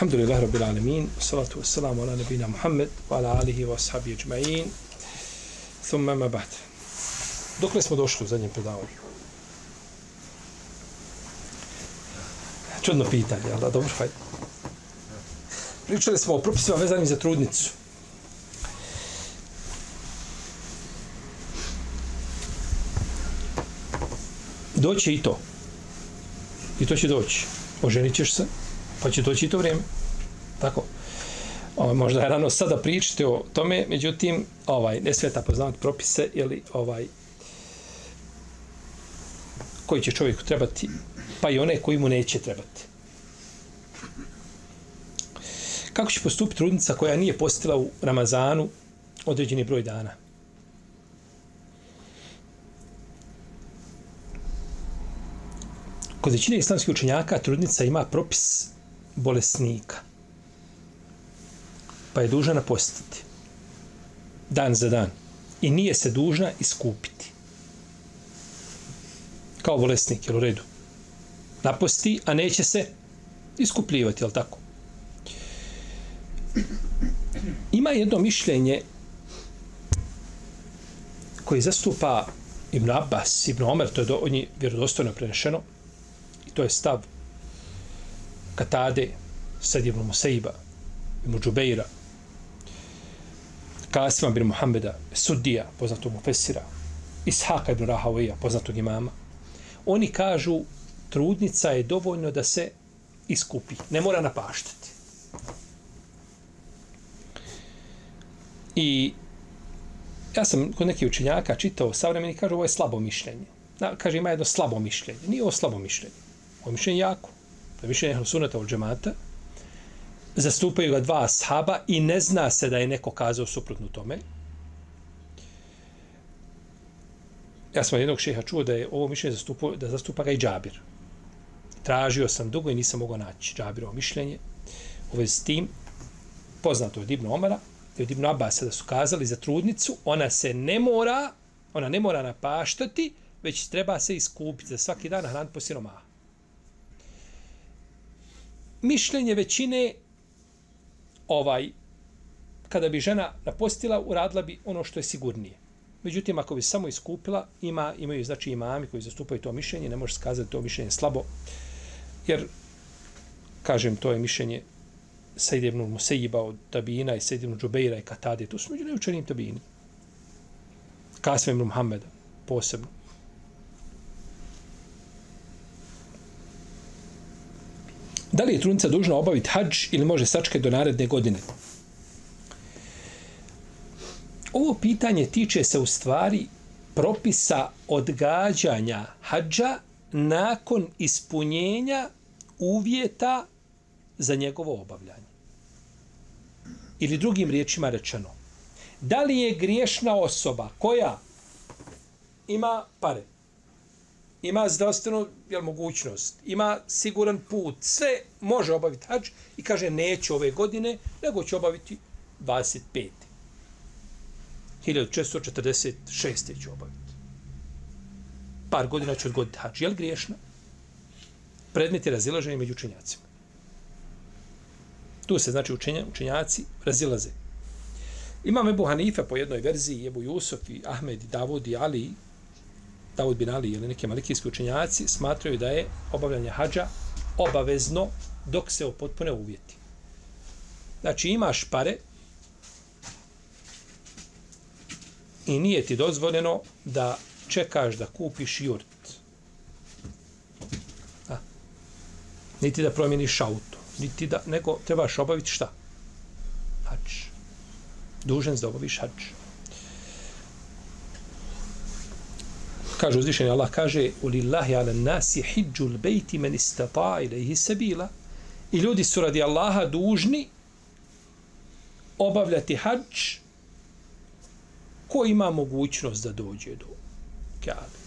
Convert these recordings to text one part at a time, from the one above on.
Alhamdulillah Rabbil Alamin Salatu wassalamu ala nabina Muhammed Wa ala alihi wa ashabi ajma'in Thumma ma ba'd Dokle smo došli u zadnjem predavanju? Čudno pitanje, ali da, dobro, hajde. Pričali smo o propisima vezanim za trudnicu. Doće i to. I to će doći. Oženit ćeš se, pa će doći to vrijeme. Tako. Ovaj, možda je rano sada pričati o tome, međutim, ovaj, ne sveta poznavati propise, ili ovaj, koji će čovjeku trebati, pa i one koji mu neće trebati. Kako će postupiti trudnica koja nije postila u Ramazanu određeni broj dana? Kod većine islamskih učenjaka trudnica ima propis bolesnika. Pa je dužna napostiti. Dan za dan. I nije se dužna iskupiti. Kao bolesnik, jel u redu? Naposti, a neće se iskupljivati, jel tako? Ima jedno mišljenje koji zastupa Ibn Abbas, Ibn Omer, to je do, on je vjerodostojno prenešeno, i to je stav Katade, Sad Ibn Musaiba, Ibn Džubeira, Kasima bin Muhammeda, Sudija, poznatog Mufesira, Ishaka ibn Rahavija, poznatog imama. Oni kažu, trudnica je dovoljno da se iskupi, ne mora napaštati. I ja sam kod nekih učenjaka čitao savremeni, kažu ovo je slabo mišljenje. Na, kaže ima jedno slabo mišljenje. Nije ovo slabo mišljenje. Ovo je mišljenje jako. To je mišljenje sunata od džemata. Zastupaju ga dva ashaba i ne zna se da je neko kazao suprotno tome. Ja sam jednog šeha čuo da je ovo mišljenje zastupo, da zastupa ga i džabir. Tražio sam dugo i nisam mogao naći džabirovo mišljenje. Ovo je s tim poznato od Ibn Omara, i od Ibn Abasa da su kazali za trudnicu, ona se ne mora, ona ne mora napaštati, već treba se iskupiti za svaki dan hran po siromaha. Mišljenje većine ovaj kada bi žena napostila, uradila bi ono što je sigurnije. Međutim, ako bi samo iskupila, ima, imaju znači imami koji zastupaju to mišljenje, ne može skazati to mišljenje slabo, jer, kažem, to je mišljenje Sejid ibn Musejiba od Tabina i Sejid ibn Džubeira i Katade, to su među neučenim Tabini. Kasve ibn Muhammeda, posebno. Da li je trudnica dužna obaviti hađ ili može sačekati do naredne godine? Ovo pitanje tiče se u stvari propisa odgađanja hađa nakon ispunjenja uvjeta za njegovo obavljanje. Ili drugim riječima rečeno, da li je griješna osoba koja ima pare, ima zdravstvenu jel, mogućnost, ima siguran put, sve može obaviti hađ i kaže neće ove godine, nego će obaviti 25. 1446. će obaviti. Par godina će odgoditi hađ. Je li griješna? Predmet je razilaženje među učenjacima. Tu se, znači, učenja, učenjaci razilaze. Imam Ebu Hanife po jednoj verziji, Ebu Jusuf i Ahmed i Davud i Ali, Davud bin Ali ili neki malikijski učenjaci, smatraju da je obavljanje hađa obavezno dok se opotpune uvjeti. Znači, imaš pare i nije ti dozvoljeno da čekaš da kupiš jurt. A? Niti da promijeniš auto niti da, nego trebaš obaviti šta? Hač. Dužen da obaviš hač. Kaže uzvišeni Allah, kaže Ulillahi lillahi ala nasi hijđu bejti men istata ilaihi sabila. I ljudi su radi Allaha dužni obavljati hađ ko ima mogućnost da dođe do Kaabe.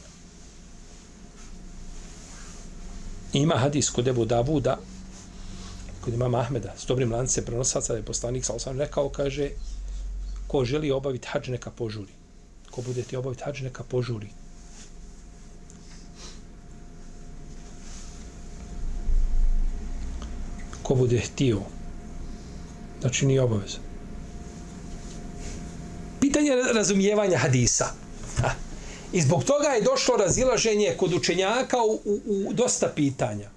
Ima hadis kod Ebu Davuda, kod imama Ahmeda, s dobrim lance prenosaca, da je poslanik sa osam rekao, kaže, ko želi obaviti hađ, neka požuri. Ko budete obaviti hađ, neka požuri. Ko bude htio, znači nije obaveza. Pitanje razumijevanja hadisa. Ha. I zbog toga je došlo razilaženje kod učenjaka u, u, u dosta pitanja.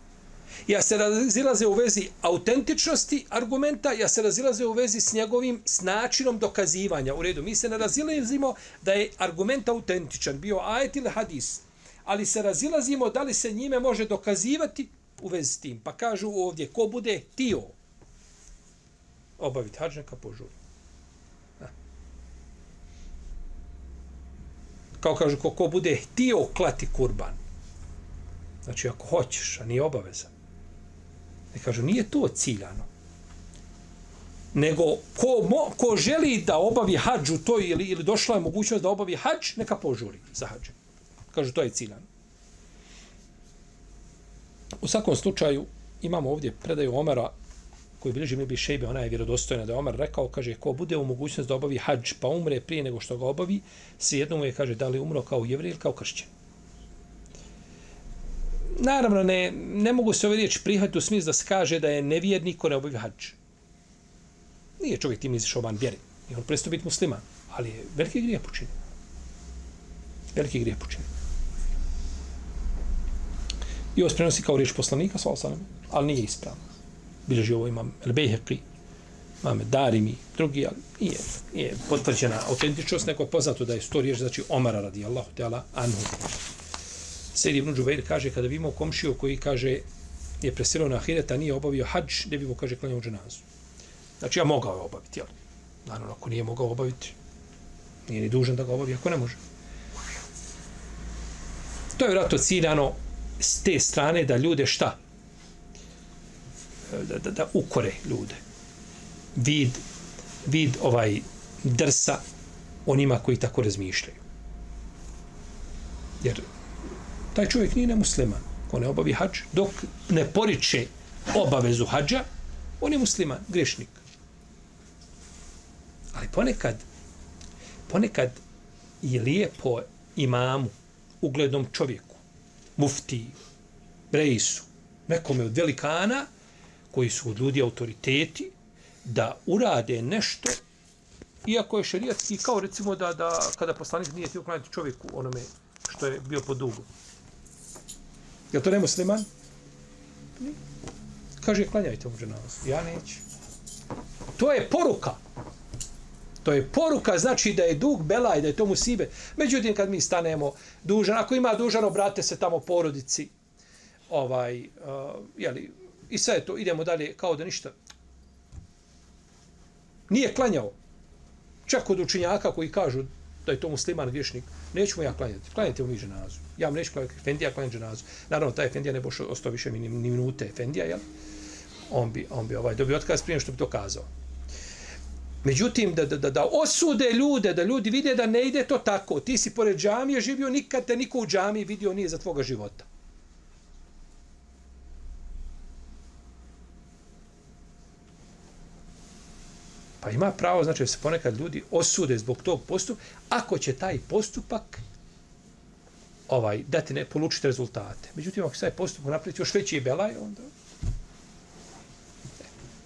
Ja se razilaze u vezi autentičnosti argumenta, ja se razilaze u vezi s njegovim s načinom dokazivanja. U redu, mi se ne razilazimo da je argument autentičan, bio ajet ili hadis, ali se razilazimo da li se njime može dokazivati u vezi s tim. Pa kažu ovdje, ko bude tio obaviti hađ, neka požuri. Kao kažu, ko, ko bude tio klati kurban. Znači, ako hoćeš, a nije obaveza. Ne kažu, nije to ciljano. Nego, ko, mo, ko želi da obavi hađ u toj, ili, ili došla je mogućnost da obavi hađ, neka požuri za hađ. Kažu, to je ciljano. U svakom slučaju, imamo ovdje predaju Omara, koji bilježi mi bi šejbe, ona je vjerodostojna da je Omar rekao, kaže, ko bude u mogućnost da obavi hađ, pa umre prije nego što ga obavi, svijedno mu je, kaže, da li umro kao jevrij ili kao kršćan. Naravno, ne, ne mogu se ove riječi prihvatiti u smislu da se kaže da je nevjernik ko ne obavi hađ. Nije čovjek tim izišao van vjeri. I on prestao biti musliman. Ali je veliki grijeh počinio. Veliki grijeh počinio. I ovo prenosi kao riječ poslanika, sa osanem, ali nije ispravno. Bileži ovo imam El Bejheqi, imam Darimi, drugi, ali nije, nije potvrđena autentičnost, neko je poznato da je sto riječ, znači Omara radi Allahu teala anhu. Sejid ibn Đuveir kaže, kada bi imao komšiju koji kaže, je preselio na Ahireta, nije obavio hađ, ne bi mu, kaže, klanjao dženazu. Znači, ja mogao je obaviti, jel? Naravno, ako nije mogao obaviti, nije ni dužan da ga obavi, ako ne može. To je vratno ciljano s te strane da ljude šta? Da, da, da ukore ljude. Vid, vid ovaj drsa onima koji tako razmišljaju. Jer taj čovjek nije nemusliman. Ko ne obavi hađ, dok ne poriče obavezu hađa, on je musliman, grešnik. Ali ponekad, ponekad je lijepo imamu, uglednom čovjeku, mufti, rejsu, nekome od velikana, koji su od ljudi autoriteti, da urade nešto, iako je šerijatski, kao recimo da, da kada poslanik nije ti uklanjati čovjeku onome što je bio pod dugu. Je to nemusliman? Kaže, klanjajte mu dženazu. Ja neću. To je poruka. To je poruka, znači da je dug belaj, da je to musibe. Međutim, kad mi stanemo dužan, ako ima dužan, obrate se tamo porodici. Ovaj, uh, jeli, I sve to, idemo dalje, kao da ništa. Nije klanjao. Čak kod učinjaka koji kažu da je to musliman griješnik, neću mu ja klanjati. Klanjate mu mi ženazu. Ja mu neću klanjati, Efendija klanja ženazu. Naravno, taj Efendija ne boš ostao više ni, ni minute Efendija, jel? On bi, on bi ovaj, dobio otkaz prije što bi to kazao. Međutim, da, da, da, osude ljude, da ljudi vide da ne ide to tako. Ti si pored džamije živio, nikad te niko u džamiji vidio nije za tvoga života. Pa ima pravo, znači da se ponekad ljudi osude zbog tog postupka, ako će taj postupak ovaj dati ne polučiti rezultate. Međutim, ako se taj postupak napravi još veći je belaj, onda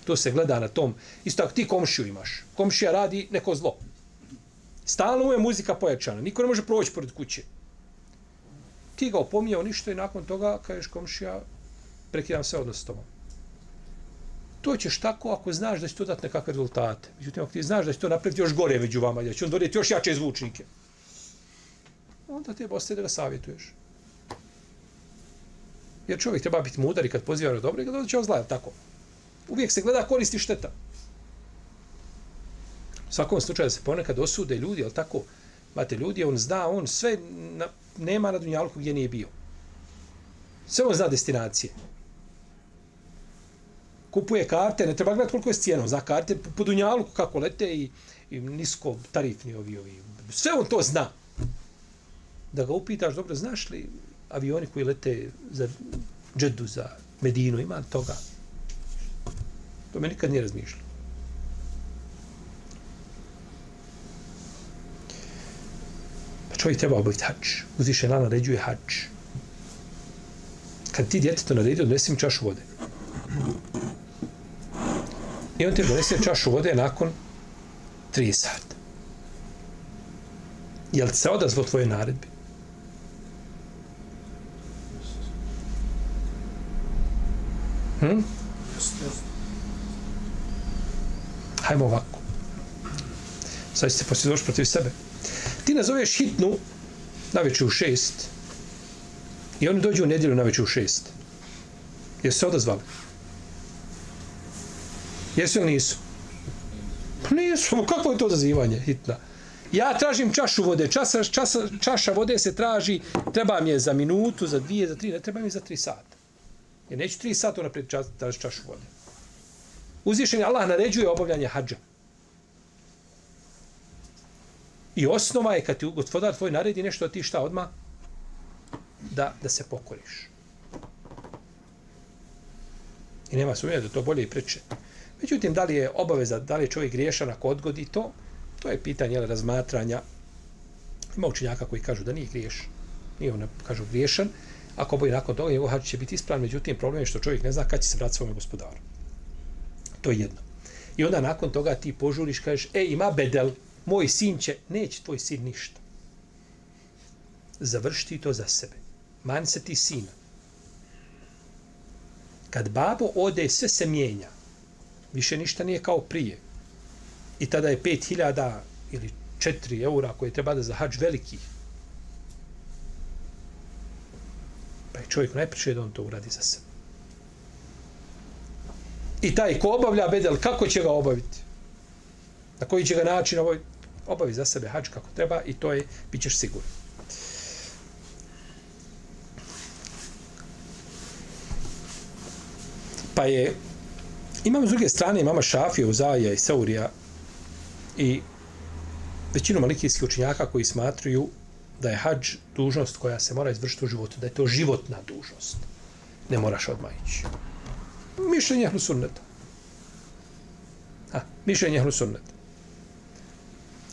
to se gleda na tom. Isto ako ti komšiju imaš, komšija radi neko zlo. Stalno mu je muzika pojačana, niko ne može proći pored kuće. Ti ga opominjao ništa i nakon toga kažeš komšija, prekidam sve odnos s tobom. To ćeš tako ako znaš da će to dati nekakve rezultate. Međutim, ako ti znaš da će to napraviti još gore među vama, da će on donijeti još jače zvučnike, onda te ostaje da ga savjetuješ. Jer čovjek treba biti mudar i kad poziva na dobro i kad dođe on zla, tako? Uvijek se gleda koristi šteta. U svakom slučaju se ponekad osude ljudi, ali tako, mate ljudi, on zna, on sve na, nema na Dunjalku gdje nije bio. Sve on zna destinacije. kupuje karte, ne treba gledati koliko je cijeno, za karte po, po Dunjalku kako lete i, i nisko tarifni ovi, ovi. Sve on to zna. Da ga upitaš, dobro, znaš li avioni koji lete za Džedu, za Medinu, ima toga? To me nikad nije razmišljalo. Pa čovjek treba obaviti hač. Uzviše na naređuje hač. Kad ti djeteto naredi, odnesi mi čašu vode. I on ti donese čašu vode nakon 3 sata. Jel se odazvo tvoje naredbi? Hm? Hajmo ovako. Sad ćete poslije protiv sebe. Ti nazoveš hitnu na večer u šest i oni dođu u nedjelju na večer u šest. Jesu se odazvali? Jesu ili nisu? Pa nisu. Kako je to odazivanje hitna? Ja tražim čašu vode. Časa, časa, čaša vode se traži, treba mi je za minutu, za dvije, za tri, ne treba mi je za tri sata. Jer neću tri sata naprijed čas, tražiti čašu vode. Uzvišen je Allah naređuje obavljanje hađa. I osnova je kad ti gospodar tvoj naredi nešto, ti šta odma Da, da se pokoriš. I nema sumnje da to bolje i preče. Međutim, da li je obaveza, da li je čovjek griješan ako odgodi to, to je pitanje jel, razmatranja. Ima učenjaka koji kažu da nije griješ. Nije on kažu griješan. Ako boji nakon toga, njegov hađ će biti ispravan. Međutim, problem je što čovjek ne zna kad će se vratiti svome gospodaru. To je jedno. I onda nakon toga ti požuriš, kažeš, e, ima bedel, moj sin će, neće tvoj sin ništa. Završti to za sebe. Man se ti sina. Kad babo ode, sve se mijenja. Više ništa nije kao prije. I tada je 5000 ili 4 eura koje treba da za hađ veliki. Pa je čovjek najpriče da on to uradi za sebe. I taj ko obavlja bedel, kako će ga obaviti? Na koji će ga način obaviti? Obavi za sebe hađ kako treba i to je, bit ćeš siguran. Pa je, imamo s druge strane, imamo Šafija, Uzaja i Saurija i većinu malikijskih učinjaka koji smatruju da je hađ dužnost koja se mora izvršiti u životu, da je to životna dužnost. Ne moraš odmah ići mišljenje ehlu sunneta. Ha, mišljenje ehlu sunneta.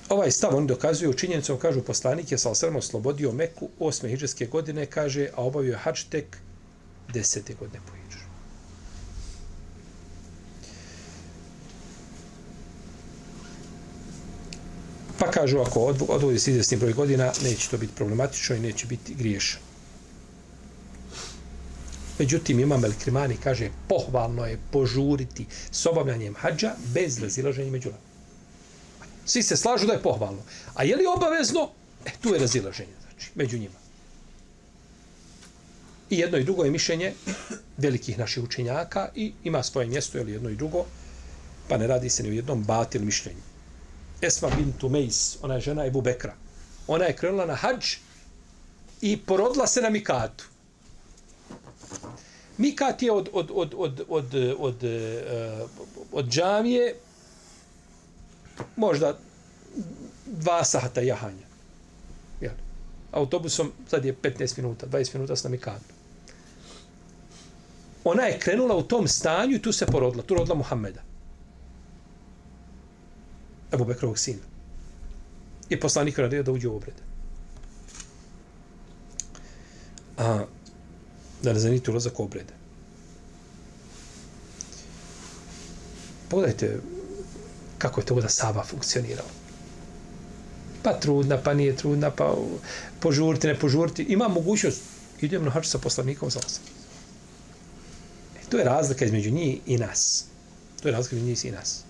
Ovaj stav oni dokazuju činjenicom, kažu poslanik je sa osrema oslobodio Meku osme hiđarske godine, kaže, a obavio je hač tek desete godine po hiđu. Pa kažu, ako odvodi se izvesni broj godina, neće to biti problematično i neće biti griješan. Međutim, Imam El Krimani kaže, pohvalno je požuriti s obavljanjem hađa bez razilaženja među nama. Svi se slažu da je pohvalno. A je li obavezno? E, tu je razilaženje, znači, među njima. I jedno i drugo je mišljenje velikih naših učenjaka i ima svoje mjesto, ili jedno i drugo, pa ne radi se ni u jednom batil mišljenju. Esma bin Tumejs, ona je žena Ebu Bekra. Ona je krenula na hađ i porodila se na Mikatu. Mikat je od, od, od, od, od, od, od, od džamije možda dva sata jahanja. Jel? Autobusom sad je 15 minuta, 20 minuta s na Ona je krenula u tom stanju i tu se porodila. Tu rodila Muhammeda. Ebu Bekrovog sina. I poslanik radio da uđe u obred. A, da ne zanite ulazak obrede. Pogledajte kako je to da Saba funkcionirao. Pa trudna, pa nije trudna, pa požurti, ne požurti. Ima mogućnost, idem na hač sa poslanikom za osam. E, to je razlika između njih i nas. To je razlika između njih i nas.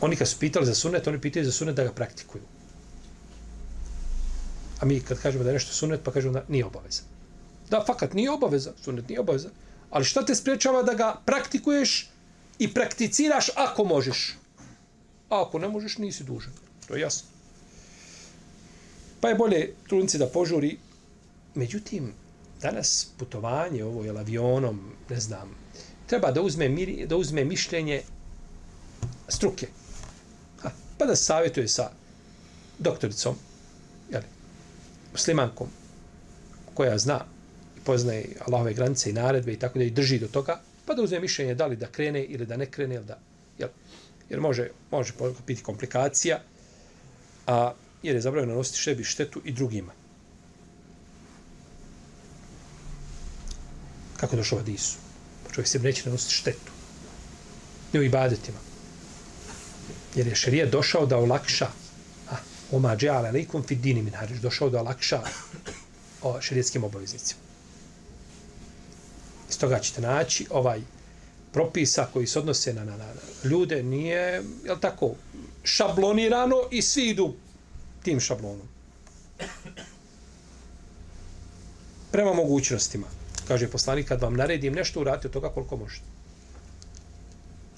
Oni kad su pitali za sunet, oni pitaju za sunet da ga praktikuju. A mi kad kažemo da je nešto sunet, pa kažemo da nije obavezan. Da, fakat, nije obaveza, sunet nije obaveza. Ali šta te spriječava da ga praktikuješ i prakticiraš ako možeš? A ako ne možeš, nisi dužan. To je jasno. Pa je bolje trudnici da požuri. Međutim, danas putovanje ovo je avionom, ne znam, treba da uzme, miri, da uzme mišljenje struke. Ha, pa da savjetuje sa doktoricom, jeli, muslimankom, koja zna poznaje Allahove granice i naredbe i tako da i drži do toga, pa da uzme mišljenje da li da krene ili da ne krene, ili da, jel, jer može, može biti komplikacija, a jer je zabravljeno nanositi šebi štetu i drugima. Kako došao Adisu? Pa čovjek se neće nanositi štetu. Ne u ibadetima. Jer je šarija došao da olakša a, oma džale alikum fi dini min hariš, došao da olakša o šarijetskim obaveznicima. Stoga ćete naći ovaj propisa koji se odnose na, na, na ljude nije, je tako, šablonirano i svi idu tim šablonom. Prema mogućnostima. Kaže poslanik, kad vam naredim nešto, uradite od toga koliko možete.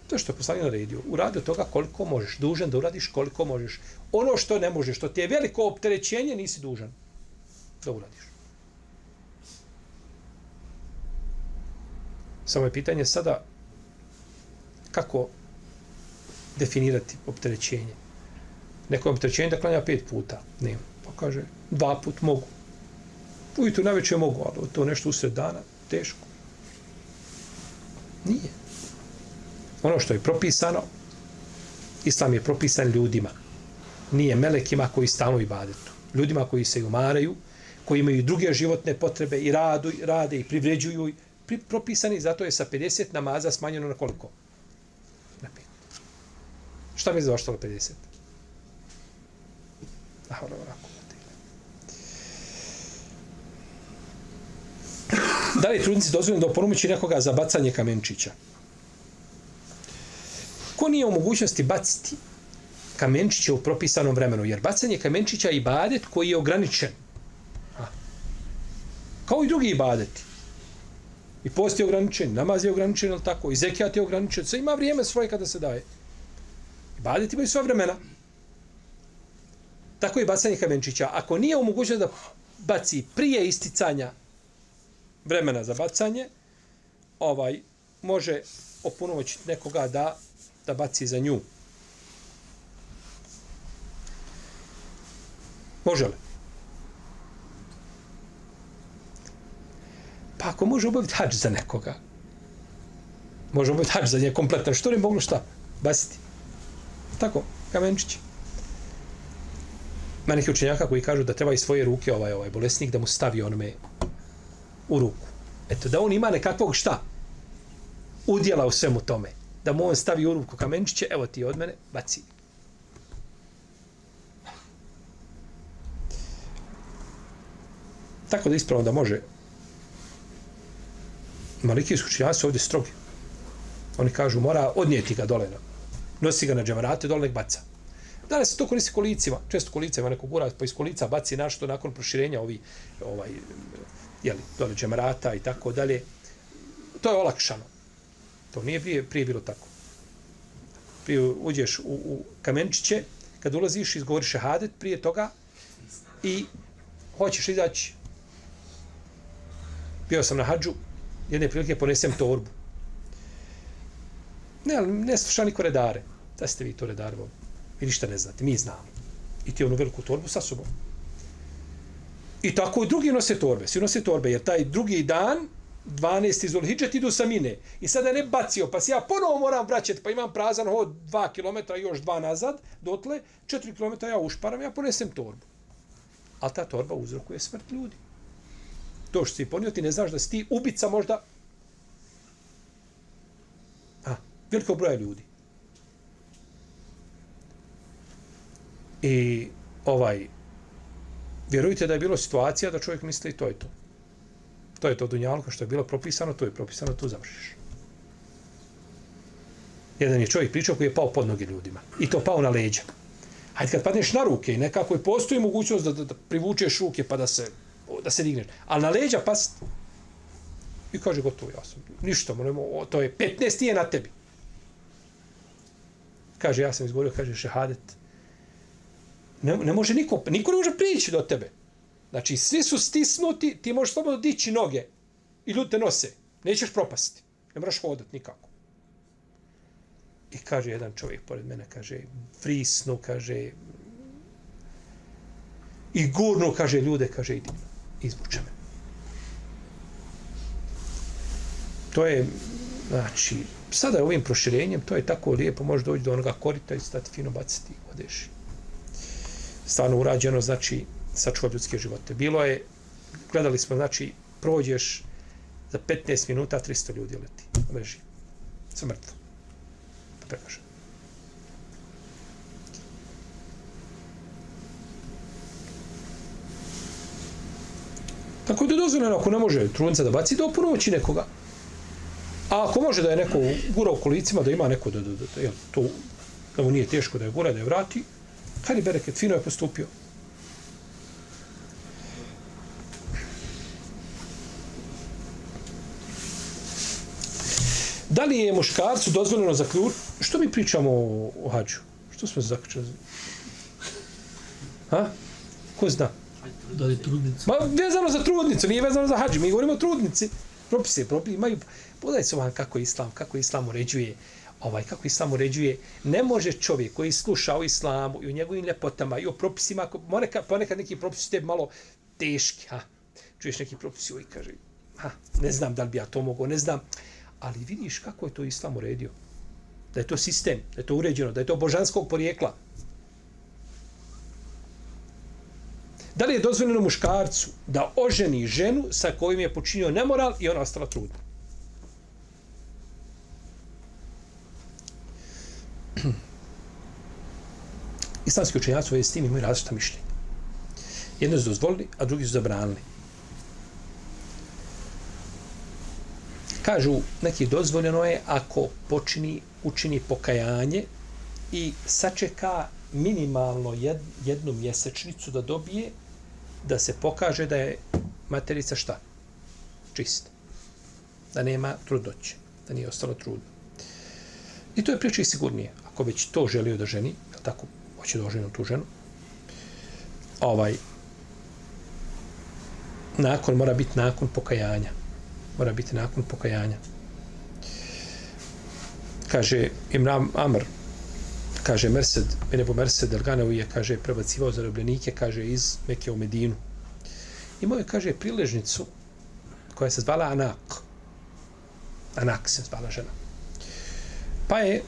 To što je poslanik naredio. Uradi od toga koliko možeš. Dužan da uradiš koliko možeš. Ono što ne možeš, što ti je veliko opterećenje, nisi dužan da uradiš. Samo je pitanje sada kako definirati opterećenje. Neko je opterećenje da klanja pet puta. Ne. Pa kaže, dva put mogu. Ujutru najveće mogu, ali to nešto usred dana, teško. Nije. Ono što je propisano, islam je propisan ljudima. Nije melekima koji stanu i badetu. Ljudima koji se umaraju, koji imaju druge životne potrebe i radu, rade i privređuju, pri, propisani, zato je sa 50 namaza smanjeno na koliko? Na 5. Šta mi je zaoštalo 50? Ah, ono, onako. Da li trudnici dozvoljeno da oporumići nekoga za bacanje kamenčića? Ko nije u mogućnosti baciti kamenčiće u propisanom vremenu? Jer bacanje kamenčića je ibadet koji je ograničen. Ha. Kao i drugi ibadeti. I post je ograničen, namaz je ograničen, ali tako, i zekijat je ograničen, sve ima vrijeme svoje kada se daje. Ibadet imaju sva vremena. Tako i bacanje kamenčića. Ako nije u mogućnosti da baci prije isticanja vremena za bacanje, ovaj može opunomoćiti nekoga da da baci za nju. Može li? Pa ako može obaviti hađ za nekoga, može obaviti hađ za nje kompletan, što ne moglo šta? Basiti. Tako, kamenčići. Ima neki učenjaka koji kažu da treba i svoje ruke ovaj, ovaj bolesnik da mu stavi onome u ruku. Eto, da on ima nekakvog šta? Udjela u svemu tome. Da mu on stavi u ruku kamenčiće, evo ti od mene, baci. Tako da ispravno da može Malikijski učinjaci su ovdje strogi. Oni kažu, mora odnijeti ga dole. Nosi ga na džemarate, dole nek baca. Danas se to koristi kolicima. Često kolicima neko gura, pa iz kolica baci našto nakon proširenja ovi, ovaj, jeli, dole džemarata i tako dalje. To je olakšano. To nije prije, prije bilo tako. Prije uđeš u, u kamenčiće, kad ulaziš, izgovoriš šehadet prije toga i hoćeš izaći. Bio sam na hađu, jedne prilike ponesem torbu. Ne, ali ne sluša niko redare. Da ste vi to redarvo. vi ništa ne znate, mi znamo. I ti onu veliku torbu sa sobom. I tako i drugi nose torbe. Svi nose torbe, jer taj drugi dan, 12. Zulhidžet, idu sa mine. I sada ne bacio, pa se ja ponovo moram vraćati, pa imam prazan hod 2 km, još 2 nazad, dotle, 4 km ja ušparam, ja ponesem torbu. Ali ta torba uzrokuje smrt ljudi to što si ponio, ti ne znaš da si ti ubica možda a, veliko broja ljudi. I ovaj, vjerujte da je bilo situacija da čovjek misli to je to. To je to dunjalko što je bilo propisano, to je propisano, tu završiš. Jedan je čovjek pričao koji je pao pod noge ljudima. I to pao na leđa. Hajde kad padneš na ruke i nekako je postoji mogućnost da, da, da privučeš ruke pa da se da se digneš. Ali na leđa past i kaže gotovo ja sam. Ništa, molimo, to je 15 je na tebi. Kaže, ja sam izgovorio, kaže, šehadet. Ne, ne može niko, niko ne može prići do tebe. Znači, svi su stisnuti, ti možeš slobodno dići noge i ljudi te nose. Nećeš propasti. Ne moraš hodati nikako. I kaže jedan čovjek pored mene, kaže, frisnu, kaže, i gurnu, kaže, ljude, kaže, idi, izvuče me. To je, znači, sada ovim proširenjem, to je tako lijepo, može doći do onoga korita i stati fino baciti, odeš. Stvarno urađeno, znači, sačuva ljudske živote. Bilo je, gledali smo, znači, prođeš za 15 minuta 300 ljudi leti. Leži. sa mrtvo. Tako da je dozvoljeno, ako ne može trudnica da baci, da oponoći nekoga. A ako može da je neko gura u kolicima, da ima neko da, da, da, da, jel, to, da mu nije teško da je gura, da je vrati, kad bereket, fino je postupio. Da li je muškarcu dozvoljeno zaključ... Što mi pričamo o, o hađu? Što smo zaključili? Ha? Ko zna? Da li trudnica? Ma vezano za trudnicu, nije vezano za hađu. Mi govorimo o trudnici. Propise, propise, imaju... Pogledajte se vam kako islam, kako islam uređuje ovaj kako islam uređuje, ne može čovjek koji sluša o islamu i o njegovim ljepotama i o propisima, ponekad, ponekad neki propisi tebi malo teški, ha, čuješ neki propis i kaže, ha, ne znam da li bi ja to mogao, ne znam, ali vidiš kako je to islam uredio. Da je to sistem, da je to uređeno, da je to božanskog porijekla. Da li je dozvoljeno muškarcu da oženi ženu sa kojim je počinio nemoral i ona ostala trudna? Islamski učenjaci ove s tim imaju različita mišljenja. Jedno su dozvolili, a drugi su zabranili. Kažu, neki dozvoljeno je ako počini, učini pokajanje i sačeka minimalno jed, jednu mjesečnicu da dobije da se pokaže da je materica šta? Čista. Da nema trudnoće. Da nije ostalo trudno. I to je priča i sigurnije. Ako već to želio da ženi, tako hoće da oženi tu ženu, ovaj, nakon mora biti nakon pokajanja. Mora biti nakon pokajanja. Kaže Imram Amr, kaže Mersed, Benebu Mersed Delganevu je, kaže, prebacivao zarobljenike, kaže, iz Mekije u Medinu. Imao je, kaže, priležnicu koja se zvala Anak. Anak se zvala žena. Pa je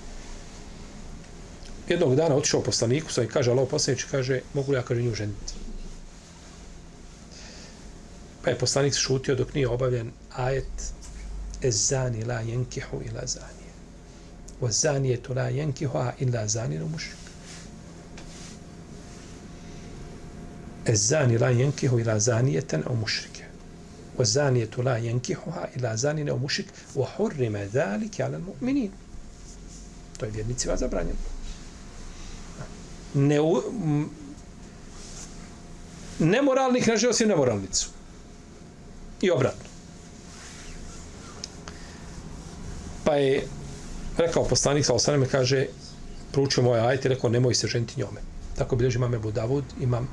jednog dana otišao poslaniku, sa i kaže, Allah poslanič, kaže, mogu li ja, kaže, nju ženiti? Pa je poslanik šutio dok nije obavljen ajet Ezani la jenkihu ila zani. Wa zanijetu la jenkihu a illa zaninu mušrik. Ezzani la jenkihu ila zanijeten u mušrike. Wa zanijetu la jenkihu a ila zanine u mušrik. Wa hurrime dhalike ala mu'minin. To je vjernicima zabranjeno. Ne, nemoralnik ne želi osim nemoralnicu. I obratno. Pa je rekao poslanik sa osaname, kaže, proučio moje ajte, rekao, nemoj se ženiti njome. Tako bilježi imam Ebu Davud, imam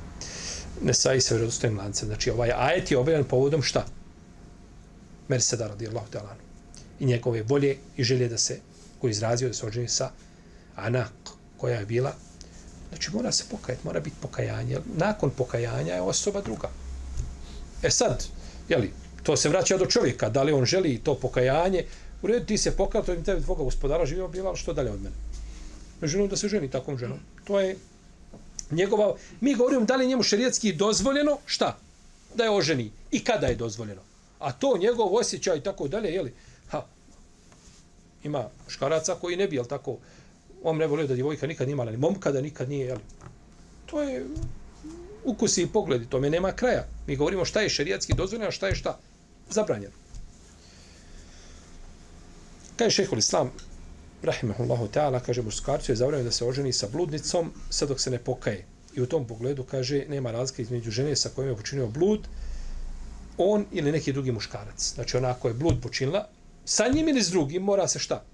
Nesai sa vjerodostojnim lancem. Znači, ovaj ajet je objavljen povodom šta? Merseda radijallahu ta'ala. I njegove volje i želje da se, koji izrazio da se oženi sa Anak, koja je bila Znači mora se pokajati, mora biti pokajanje. Nakon pokajanja je osoba druga. E sad, jeli, to se vraća do čovjeka, da li on želi to pokajanje, u redu ti se pokajao, to je tebi tvoga gospodara živio bila, što dalje od mene? Ne želim da se ženi takvom ženom. To je njegova, mi govorimo da li njemu šerijetski dozvoljeno, šta? Da je oženi. I kada je dozvoljeno? A to njegov osjećaj i tako dalje, jeli? Ha, ima škaraca koji ne bi, jel tako, on ne volio da djevojka nikad nije imala ni momka, da nikad nije, jel? To je ukusi i pogledi, tome nema kraja. Mi govorimo šta je šerijatski dozvoljeno, a šta je šta zabranjeno. Kaže šehol islam, rahimahullahu ta'ala, kaže muškarcu je zabranjeno da se oženi sa bludnicom sve dok se ne pokaje. I u tom pogledu kaže nema razlike između žene sa kojom je počinio blud, on ili neki drugi muškarac. Znači ona ako je blud počinila, sa njim ili s drugim mora se šta?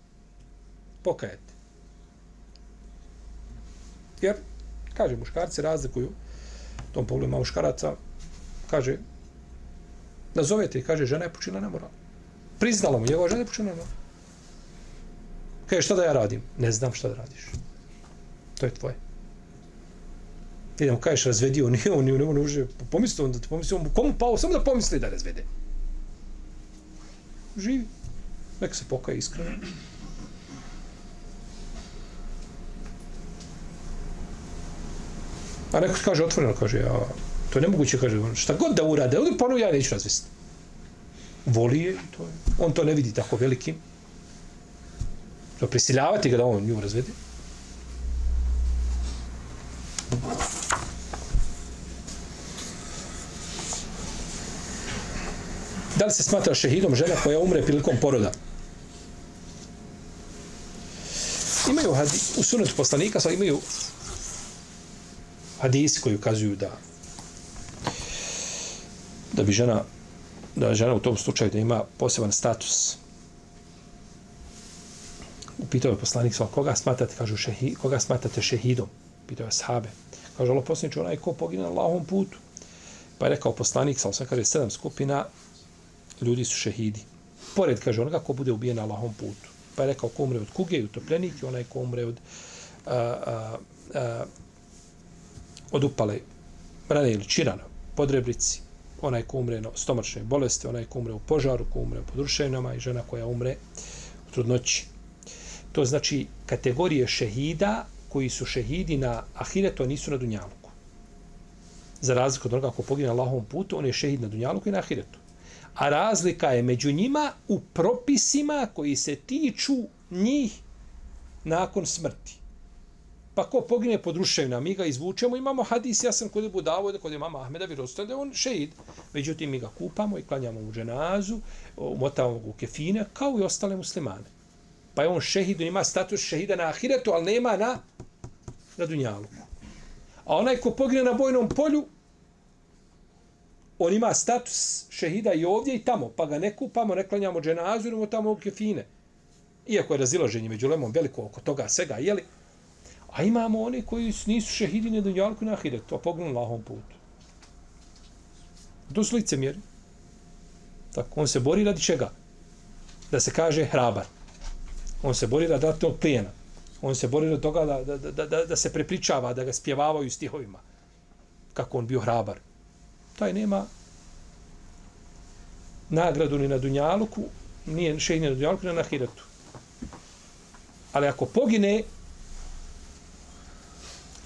Pokajati. Jer, kaže, muškarci razlikuju, tom pogledu ima muškaraca, kaže, nazovete i kaže, žena je počinila nemoral. Priznalo mu, njegova žena je počinila nemoral. Kaže, šta da ja radim? Ne znam šta da radiš. To je tvoje. Idemo, kažeš, razvedi, on nije, on nije, on ne može, pa pomisli on da te pomisli, on komu pao, samo da pomisli da razvede. Živi. Neka se pokaje iskreno. A neko kaže otvoreno, kaže, ja, to je nemoguće, kaže, šta god da urade, on ponovo ja neću razvesti. Voli je, to je. On to ne vidi tako velikim. To prisiljavati ga da on nju razvede. Da li se smatra šehidom žena koja umre prilikom poroda? Imaju hadi, u sunetu poslanika, sa imaju hadisi koji ukazuju da da bi žena da žena u tom slučaju da ima poseban status Pitao je poslanik sva koga smatrate kažu šehi, koga smatrate šehidom? Pitao je sahabe. Kaže Allah poslanič onaj ko pogine na Allahovom putu. Pa je rekao poslanik sva sam kaže sedam skupina ljudi su šehidi. Pored kaže onoga ko bude ubijen na Allahovom putu. Pa je rekao ko umre od kuge i utopljenik i onaj ko umre od a, a, a, od upale rane ili čirana, podrebrici, onaj ko umre na stomačne bolesti, onaj ko umre u požaru, ko umre u podrušenama i žena koja umre u trudnoći. To znači kategorije šehida koji su šehidi na ahiretu, a nisu na dunjaluku. Za razliku od onoga ako pogine na Allahovom putu, on je šehid na dunjaluku i na ahiretu. A razlika je među njima u propisima koji se tiču njih nakon smrti. Pa ko pogine pod ruševina, mi ga izvučemo, imamo hadis, ja sam kod Ebu Davoda, kod mama Ahmeda, vjerostan da je on šeid. Međutim, mi ga kupamo i klanjamo u dženazu, umotavamo ga u kefine, kao i ostale muslimane. Pa je on šehid, on ima status šehida na ahiretu, ali nema na, na dunjalu. A onaj ko pogine na bojnom polju, on ima status šehida i ovdje i tamo, pa ga ne kupamo, ne klanjamo dženazu, idemo tamo u kefine. Iako je razilaženje među lemom veliko oko toga svega, jeli, A imamo one koji nisu šehidi na dunjalku na ahiretu, a pogledaju na lahom putu. To su licemjeri. Tako, on se bori radi čega? Da se kaže hrabar. On se bori radi to plijena. On se bori do toga da, da, da, da, da se prepričava, da ga spjevavaju stihovima. Kako on bio hrabar. Taj nema nagradu ni na dunjaluku, nije šehidi na dunjaluku, ni na Hiratu. Ali ako pogine,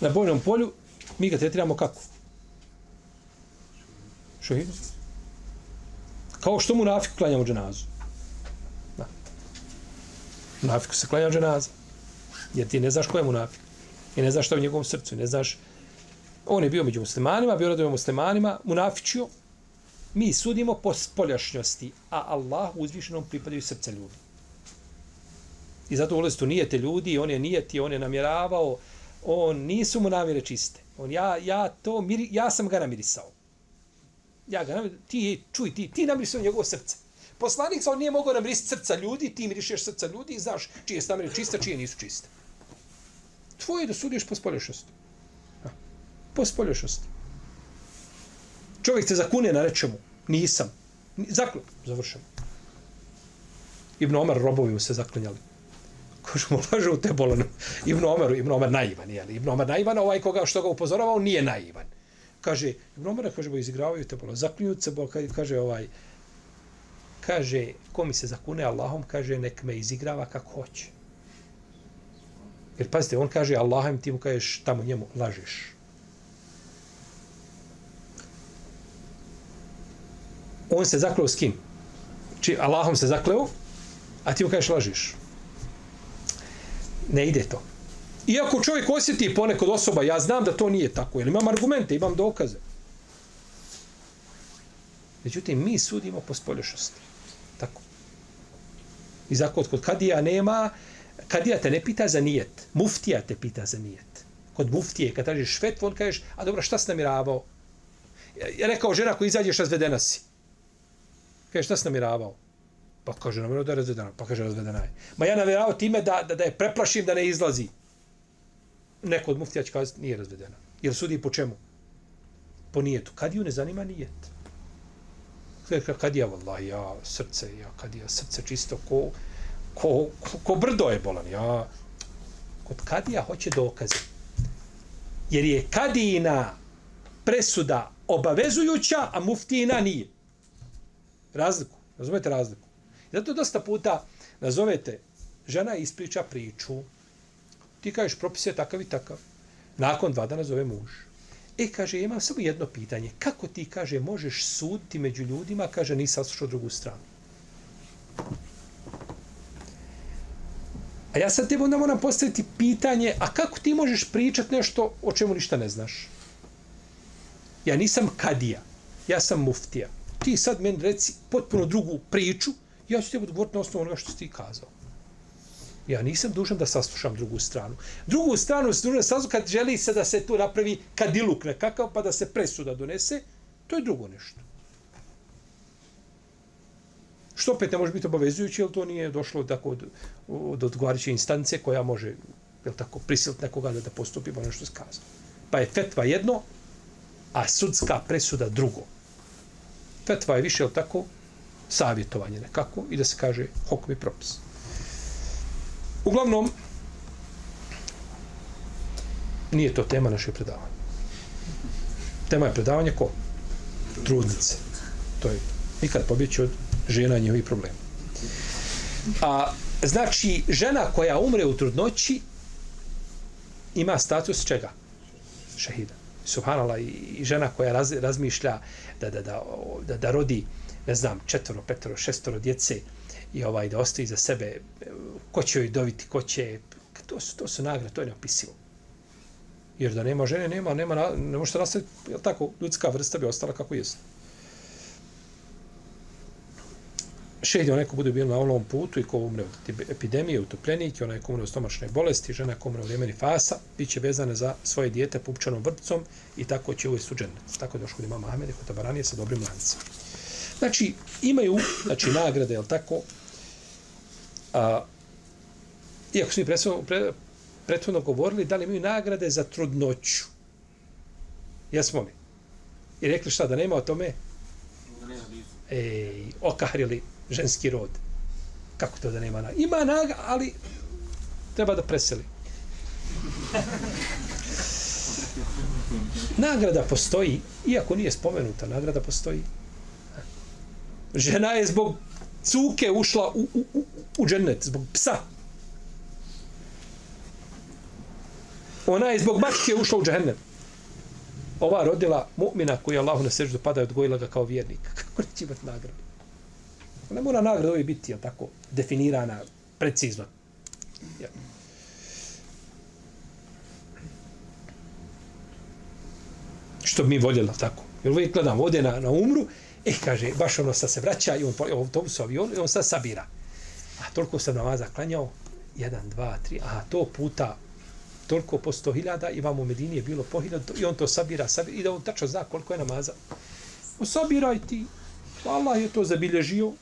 na bojnom polju, mi ga tretiramo kako? Šehidom. Kao što mu nafik klanjamo dženazu. Munafiku se klanja dženaza. Jer ti ne znaš ko je munafik. I ne znaš što je u njegovom srcu. Ne znaš... On je bio među muslimanima, bio radovio muslimanima, munafičio. Mi sudimo po spoljašnjosti, a Allah uzvišenom pripadaju srce ljudi. I zato ulestu nijete ljudi, on je nijeti, on je namjeravao, on nisu mu namjere čiste. On ja ja to miri, ja sam ga namirisao. Ja ga namirisao, ti čuj ti, ti namirisao njegovo srce. Poslanik sa nije mogao namirisati srca ljudi, ti mirišeš srca ljudi i znaš čije su namjere čista, čije nisu čiste. Tvoje je da sudiš po spolješnosti. Po spolješnosti. Čovjek te zakune na rečemu, nisam. Zaklo, završeno. Ibn Omar robovi mu se zaklinjali. Kaže mu, laže u te bolano. Ibn Omer, Ibn Omer naivan, jel? Ibn Omer naivan, ovaj koga što ga upozoravao nije naivan. Kaže, Ibn Omer, kaže, bo izigravaju te bolano. Zaklinju se, bo, kaže, ovaj, kaže, ko mi se zakune Allahom, kaže, nek me izigrava kako hoće. Jer pazite, on kaže, Allahom, ti mu kažeš, tamo njemu lažeš. On se zakleo s kim? Či Allahom se zakleo, a ti mu kažeš lažeš ne ide to. Iako čovjek osjeti ponekod osoba, ja znam da to nije tako, jer imam argumente, imam dokaze. Međutim, mi sudimo po spolješnosti. I zato kod kadija nema, kadija te ne pita za nijet, muftija te pita za nijet. Kod muftije, kad tražiš švetvu, on kažeš, a dobro, šta si namiravao? Ja rekao, žena ko izađeš, razvedena si. Kaže, šta si namiravao? Pa kaže, namiravao da je razvedena. Pa kaže, razvedena je. Ma ja namiravao time da, da, da je preplašim da ne izlazi. Neko od muftija će kazati, nije razvedena. Jer sudi po čemu? Po nijetu. Kad ju ne zanima nijet? Kad je, vallahi, ja, srce, ja, kad je srce čisto ko, ko, ko, ko brdo je bolan. Ja, kod kadija hoće dokaze. Jer je kadijina presuda obavezujuća, a muftina nije. Razliku. Razumete razliku? Zato dosta puta nazovete žena ispriča priču. Ti kažeš propis je takav i takav. Nakon dva dana zove muž. E, kaže, imam samo jedno pitanje. Kako ti, kaže, možeš suditi među ljudima, kaže, nisi saslušao drugu stranu. A ja sad tebi onda moram postaviti pitanje, a kako ti možeš pričati nešto o čemu ništa ne znaš? Ja nisam kadija, ja sam muftija. Ti sad meni reci potpuno drugu priču, ja ću tebi odgovoriti na osnovu onoga što si ti kazao. Ja nisam dužan da saslušam drugu stranu. Drugu stranu se dužan saslušati kad želi se da se tu napravi kadiluk nekakav, pa da se presuda donese, to je drugo nešto. Što opet ne može biti obavezujući, jer to nije došlo tako od, od odgovarajuće instance koja može jel tako, prisiliti nekoga da, da postupi po nešto skazano. Pa je fetva jedno, a sudska presuda drugo. Fetva je više, jel tako, savjetovanje nekako i da se kaže hokmi propis. Uglavnom, nije to tema naše predavanja. Tema je predavanje ko? Trudnice. To je nikad pobjeći od žena njihovi problema. A, znači, žena koja umre u trudnoći ima status čega? Šehida. Subhanallah, i žena koja raz, razmišlja da, da, da, da, da rodi, ne znam, četvoro, petoro, šestoro djece i ovaj da ostavi za sebe, ko će joj dobiti, ko će, to su, to su nagrade, to je neopisivo. Jer da nema žene, nema, nema, ne može nastaviti, je tako, ljudska vrsta bi ostala kako jest. šehdi onaj ko bude bio na ovom putu i ko umre od epidemije, utopljenik, onaj ko umre od stomačne bolesti, žena ko umre od vremeni fasa, bit će vezane za svoje dijete pupčanom vrpcom i tako će uvijek suđen. Tako je došlo kod imama Ahmede, kod tabaranije sa dobrim lancem. Znači, imaju znači, nagrade, je tako? A, iako su mi prethodno, pre, prethodno govorili, da li imaju nagrade za trudnoću? Jesmo li? I rekli šta, da nema o tome? Ej, okahrili ženski rod. Kako to da nema naga? Ima naga, ali treba da preseli. Nagrada postoji, iako nije spomenuta, nagrada postoji. Žena je zbog cuke ušla u, u, u, u džennet, zbog psa. Ona je zbog mačke ušla u džennet. Ova rodila mu'mina koji je Allahu na seždu pada i odgojila ga kao vjernik. Kako neće imati nagradu? Ne mora nagrada ovaj biti jel, tako definirana precizno. Ja. Što bi mi voljela tako. Jer uvijek gledam, ode na, na umru, e, kaže, baš ono sad se vraća i on po autobusu, avion, i on sad sabira. A toliko sam namaza klanjao, jedan, dva, tri, a to puta toliko po sto hiljada i vam u Medini je bilo po hiljada i on to sabira, sabira i da on tačno zna koliko je namaza. Sabiraj ti. Allah je to zabilježio,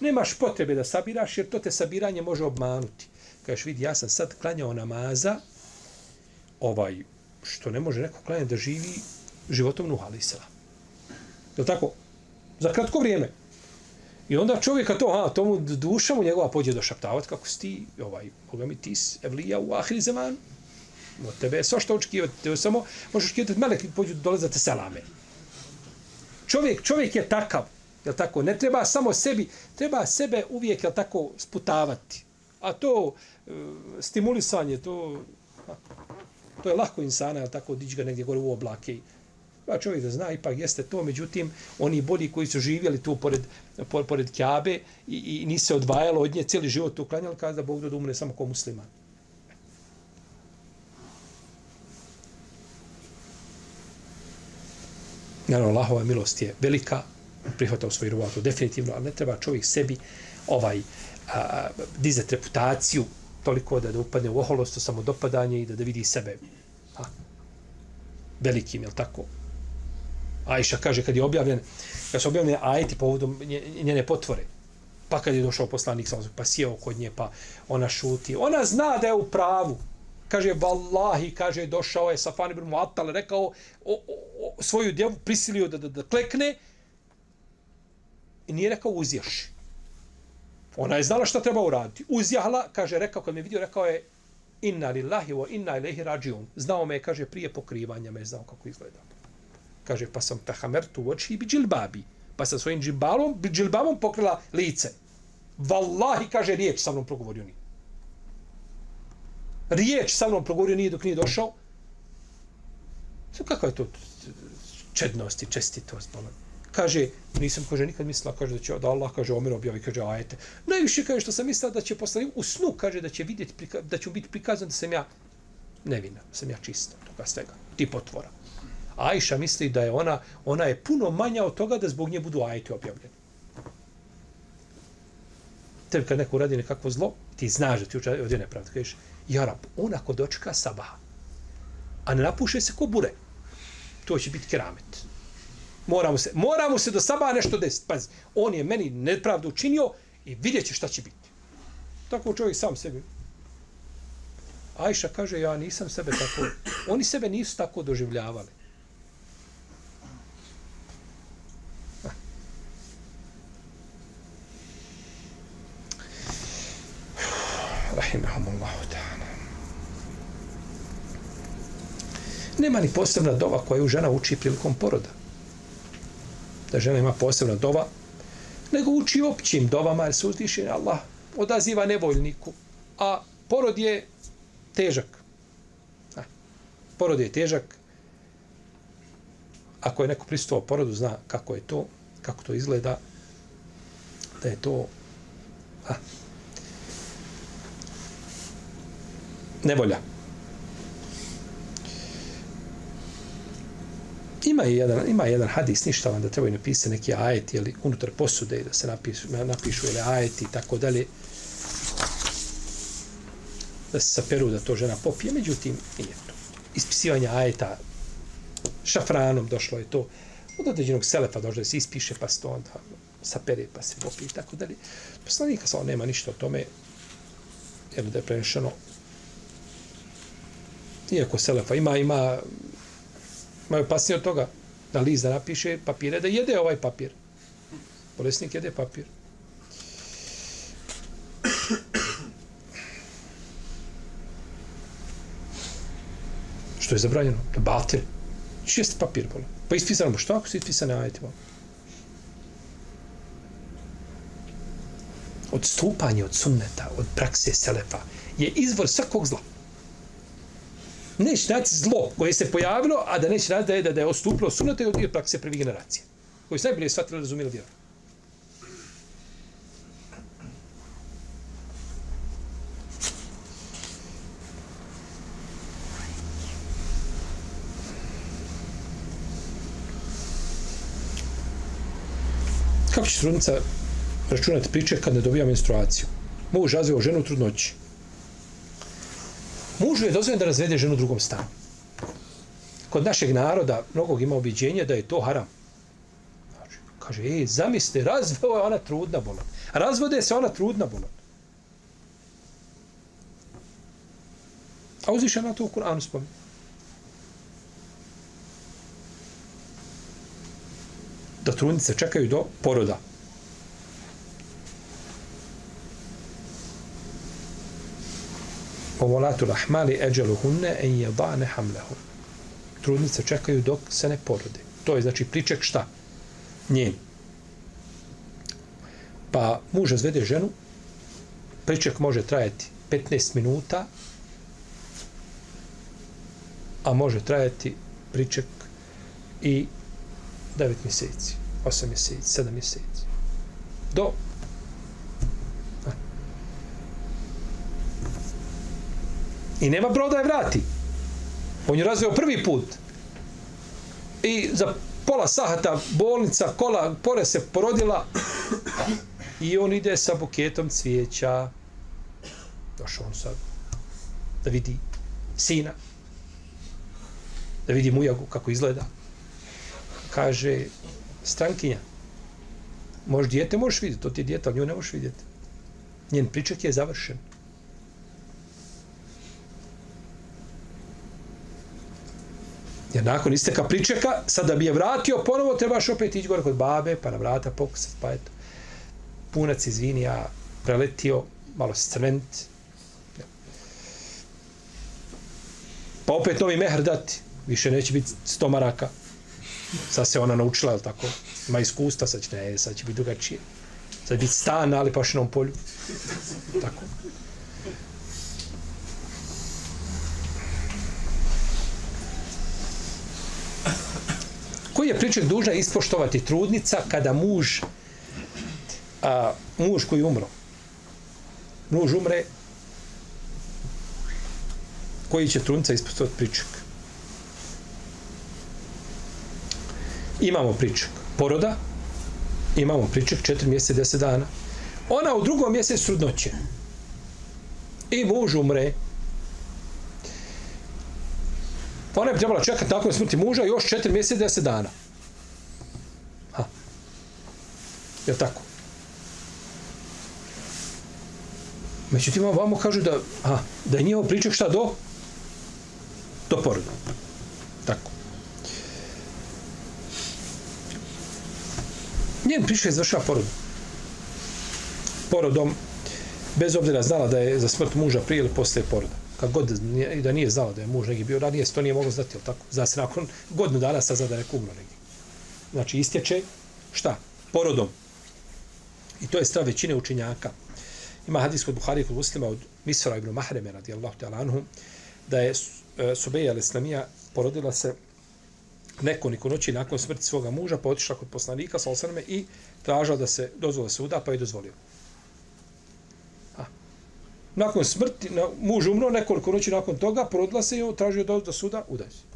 nemaš potrebe da sabiraš, jer to te sabiranje može obmanuti. Kažeš, vidi, ja sam sad klanjao namaza, ovaj, što ne može neko klanjati da živi životom nuhalisela. Je li tako? Za kratko vrijeme. I onda čovjeka to, a, tomu duša mu njegova pođe do šaptavat, kako si ti, ovaj, Boga mi ti evlija u ahri zeman. Od tebe je sva što očekivati, tebe samo možeš očekivati melek i pođu dolazati selame. Čovjek, čovjek je takav. Je tako? Ne treba samo sebi, treba sebe uvijek, je tako, sputavati. A to e, stimulisanje, to, to je lako insana, je tako, dići ga negdje gore u oblake. Pa čovjek da zna, ipak jeste to, međutim, oni bolji koji su živjeli tu pored, pored, Kjabe i, i nisu se odvajalo od nje, cijeli život tu klanjali, kada Bog da umre samo ko musliman. Naravno, Allahova milost je velika, prihvatao svoju ruvatu definitivno, ali ne treba čovjek sebi ovaj a, dizati reputaciju toliko da, da upadne u oholost, samo dopadanje i da, da vidi sebe a, velikim, je tako? Ajša kaže kad je objavljen, kad su objavljene ajeti povodom njene potvore, pa kad je došao poslanik, pa sjeo kod nje, pa ona šuti. Ona zna da je u pravu. Kaže, vallahi, kaže, došao je Safan ibn Mu'attal, rekao o, o, o, svoju djevu, prisilio da, da, da klekne, I nije rekao uzjaši. Ona je znala šta treba uraditi. Uzjahla, kaže, rekao, kad me vidio, rekao je, inna lillahi wa inna ilaihi rađion. Znao me, kaže, prije pokrivanja me znao kako izgleda. Kaže, pa sam tahamertu u oči i bi džilbabi. Pa sa svojim džilbabom, džilbabom pokrila lice. Wallahi, kaže, riječ sa mnom progovorio nije. Riječ sa mnom progovorio nije dok nije došao. Sve kakva je to čednost i čestitost, bolan kaže, nisam, kaže, nikad mislila, kaže, da će da Allah, kaže, Omer objavi, kaže, ajete. Najviše, kaže, što sam mislila da će poslanik u snu, kaže, da će vidjeti, da će biti prikazan da sam ja nevina, da sam ja čista, toga svega, ti potvora. Ajša misli da je ona, ona je puno manja od toga da zbog nje budu ajeti objavljeni. Tebi kad neko uradi nekakvo zlo, ti znaš da ti učadi ovdje nepravda. Kažeš, Jarab, on ako dočeka sabaha, a ne napuše se ko bure, to će biti keramet. Moramo se, moramo se do sabaha nešto desiti. Pazi, on je meni nepravdu učinio i vidjet će šta će biti. Tako čovjek sam sebi. Ajša kaže, ja nisam sebe tako... Oni sebe nisu tako doživljavali. Rahimahumullahu ta'ala. Nema ni posebna dova koju žena uči prilikom poroda da žena ima posebna dova, nego uči općim dovama, jer se uzdiši Allah odaziva nevoljniku. A porod je težak. A, porod je težak. Ako je neko pristupao porodu, zna kako je to, kako to izgleda, da je to a, nevolja. ima jedan, ima jedan hadis, ništa vam da trebaju napisati neki ajet, ili unutar posude, da se napišu, napišu ili ajet i tako dalje, da se saperu da to žena popije, međutim, nije to. Ispisivanje ajeta šafranom došlo je to, od određenog selefa došlo da se ispiše, pa se to onda sapere, pa se popije i tako dalje. Poslanika sa nema ništa o tome, jer da je prenešeno Iako Selefa ima, ima ima opasnije od toga da list da napiše papire, da jede ovaj papir. Bolesnik jede papir. Što je zabranjeno? Da batir. Šest papir, bolo. Pa ispisano mu što ako su ispisane ajete bolo. Odstupanje od sunneta, od prakse selefa, je izvor svakog zla neće naći zlo koje se pojavilo, a da neće naći da je, da, da je ostupilo sunete od prakse prvih generacija. Koji su najbolje shvatili razumijeli vjeru. Kako će trudnica računati priče kad ne dobija menstruaciju? Muž razvio ženu u trudnoći mužu je dozvoljeno da razvede ženu u drugom stanu. Kod našeg naroda mnogog ima objeđenje da je to haram. Znači, kaže, ej, zamisli, razveo je ona trudna bolan. Razvode se ona trudna bolan. A uziša na to u Kur'anu spomin. Da trudnice čekaju do poroda. Volatu lahmali eđelu hunne en jedane hamlehun. Trudnice čekaju dok se ne porode. To je znači priček šta? Njen. Pa muž razvede ženu, priček može trajati 15 minuta, a može trajati priček i 9 mjeseci, 8 mjeseci, 7 mjeseci. Do I nema brod da je vrati. On je razveo prvi put. I za pola sahata bolnica, kola, pore se porodila i on ide sa buketom cvijeća. Došao on sad da vidi sina, da vidi mujagu kako izgleda. Kaže, strankinja, možeš dijete, možeš vidjeti, to ti je dijete, ali nju ne možeš vidjeti. Njen pričak je završen. Jer nakon isteka pričeka, sad da bi je vratio, ponovo trebaš opet ići gore kod babe, pa na vrata pokusat, pa eto. Punac, izvini, ja preletio, malo scrment. Pa opet novi mehr dati, više neće biti sto maraka. Sad se ona naučila, je tako? Ima iskustva, sad će, ne, sad će biti drugačije. Sad će biti stan pa na Alipašinom polju. Tako. Koji je pričak dužna ispoštovati trudnica kada muž a, muž koji umro? Muž umre koji će trudnica ispoštovati pričak imamo pričak poroda imamo pričak 4 mjeseca 10 dana. Ona u drugom mjesecu trudnoće. I muž umre Pa Pa ona je trebala čekati nakon smrti muža još 4 mjeseca i 10 dana. Ha. Je tako? Međutim, ovamo kažu da, ha, da je njihov pričak šta do? Do poroda. Tako. Njen pričak je završava porodu. Porodom, bez obzira znala da je za smrt muža prije ili posle poroda kad god i da nije znao da je muž neki bio ranije, to nije moglo znati, tako? Zna se nakon godinu dana sazna da je neko umro neki. Znači, istječe, šta? Porodom. I to je stav većine učinjaka. Ima hadis kod Buhari kod muslima od Misra ibn Mahreme radijallahu ta'ala anhu, da je e, Subeja al-Islamija porodila se nekoliko noći nakon smrti svoga muža, pa otišla kod poslanika sa osrme i tražila da se dozvola se uda, pa je dozvolio nakon smrti, na, muž umro, nekoliko noći nakon toga, porodila se i on tražio do, do suda, udaj se.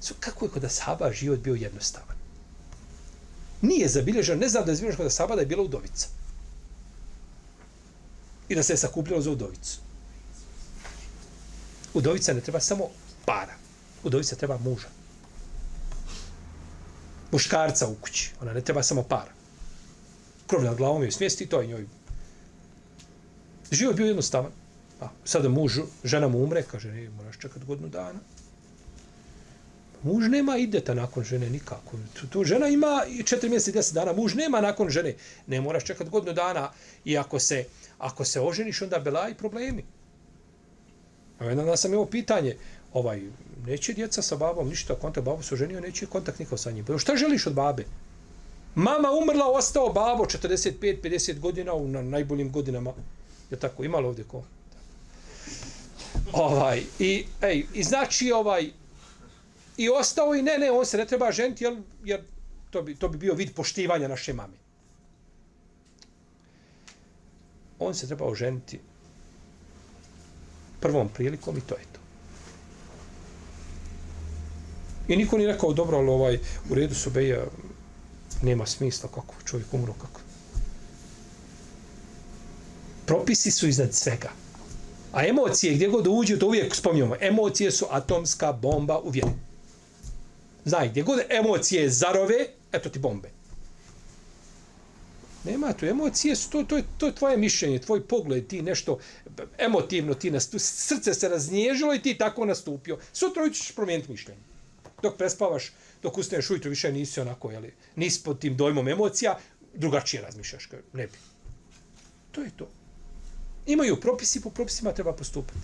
So, kako je kod Asaba život bio jednostavan? Nije zabilježeno, ne znam da je zabilježeno kod Asaba da je bila udovica. I da se je sakupljalo za udovicu. Udovica ne treba samo para. Udovica treba muža. Muškarca u kući. Ona ne treba samo para. Krov nad glavom je smjesti, to je njoj Život bio jednostavan. Pa, A, sada muž, žena mu umre, kaže, ne, moraš čekati godinu dana. Muž nema ideta nakon žene nikako. Tu, tu žena ima četiri mjeseca i deset dana. Muž nema nakon žene. Ne moraš čekati godinu dana. I ako se, ako se oženiš, onda bela i problemi. A jedan da sam imao pitanje. Ovaj, neće djeca sa babom ništa kontakt. Babo se oženio, neće kontakt nikako sa njim. Pa šta želiš od babe? Mama umrla, ostao babo 45-50 godina u na najboljim godinama. Je tako, imalo ovdje ko? Ovaj, i, ej, i znači ovaj, i ostao i ne, ne, on se ne treba ženiti, jer, jer to, bi, to bi bio vid poštivanja naše mame. On se treba oženiti prvom prilikom i to je to. I niko nije rekao, dobro, ali ovaj, u redu su beja, nema smisla kako čovjek umro, kako propisi su iznad svega. A emocije, gdje god uđu, to uvijek spominjamo. Emocije su atomska bomba u vjeru. Znaj, gdje god emocije zarove, eto ti bombe. Nema tu emocije, su, to, to, je, to je tvoje mišljenje, tvoj pogled, ti nešto emotivno, ti nastu, srce se raznježilo i ti tako nastupio. Sutra ćeš promijeniti mišljenje. Dok prespavaš, dok ustaneš ujutro, više nisi onako, jeli, nisi pod tim dojmom emocija, drugačije razmišljaš, ne bi. To je to. Imaju propisi, po propisima treba postupati.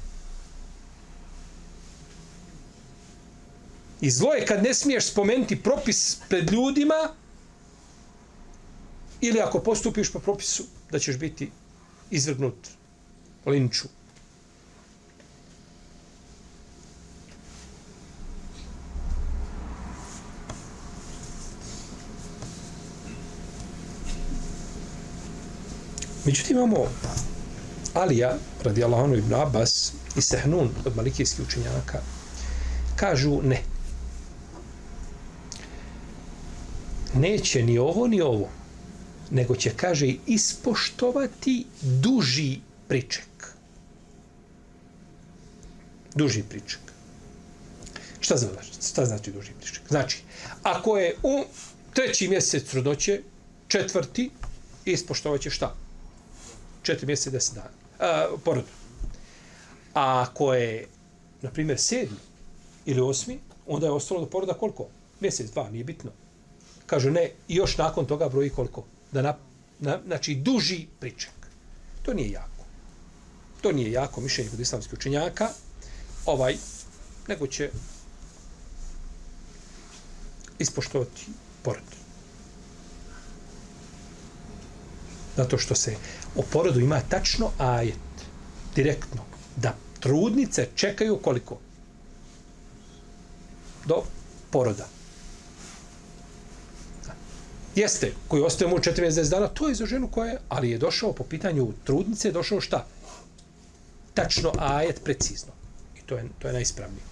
I zlo je kad ne smiješ spomenuti propis pred ljudima ili ako postupiš po propisu da ćeš biti izvrgnut linču. Međutim, imamo Alija, radi Allahonu ibn Abbas, i Sehnun od malikijskih učenjaka, kažu ne. Neće ni ovo, ni ovo, nego će, kaže, ispoštovati duži priček. Duži priček. Šta znači, šta znači duži priček? Znači, ako je u treći mjesec trudoće, četvrti, ispoštovat će šta? Četiri mjeseca, deset dana a, porodu. A ako je, na primjer, sedmi ili osmi, onda je ostalo do poroda koliko? Mjesec, dva, nije bitno. Kažu ne, i još nakon toga broji koliko? Da na, na, znači, duži priček. To nije jako. To nije jako mišljenje kod islamskih učenjaka. Ovaj, nego će ispoštovati porod. Zato što se o porodu ima tačno ajet, direktno, da trudnice čekaju koliko? Do poroda. Jeste, koji ostaje mu 40 dana, to je za ženu koja je, ali je došao po pitanju trudnice, je došao šta? Tačno ajet, precizno. I to je, to je najispravnije.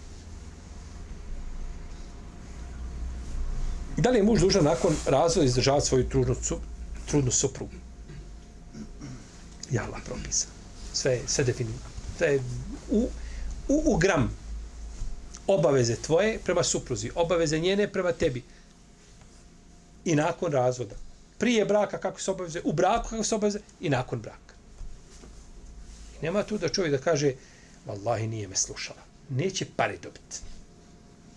Da li je muž dužan nakon razvoda izdržavati svoju trudnu, trudnu suprugu? Ja Allah propisa. Sve, sve definirano. To je u, u, u gram obaveze tvoje prema supruzi, obaveze njene prema tebi. I nakon razvoda. Prije braka kako se obaveze, u braku kako se obaveze i nakon braka. I nema tu da čovjek da kaže Wallahi nije me slušala. Neće pare dobiti.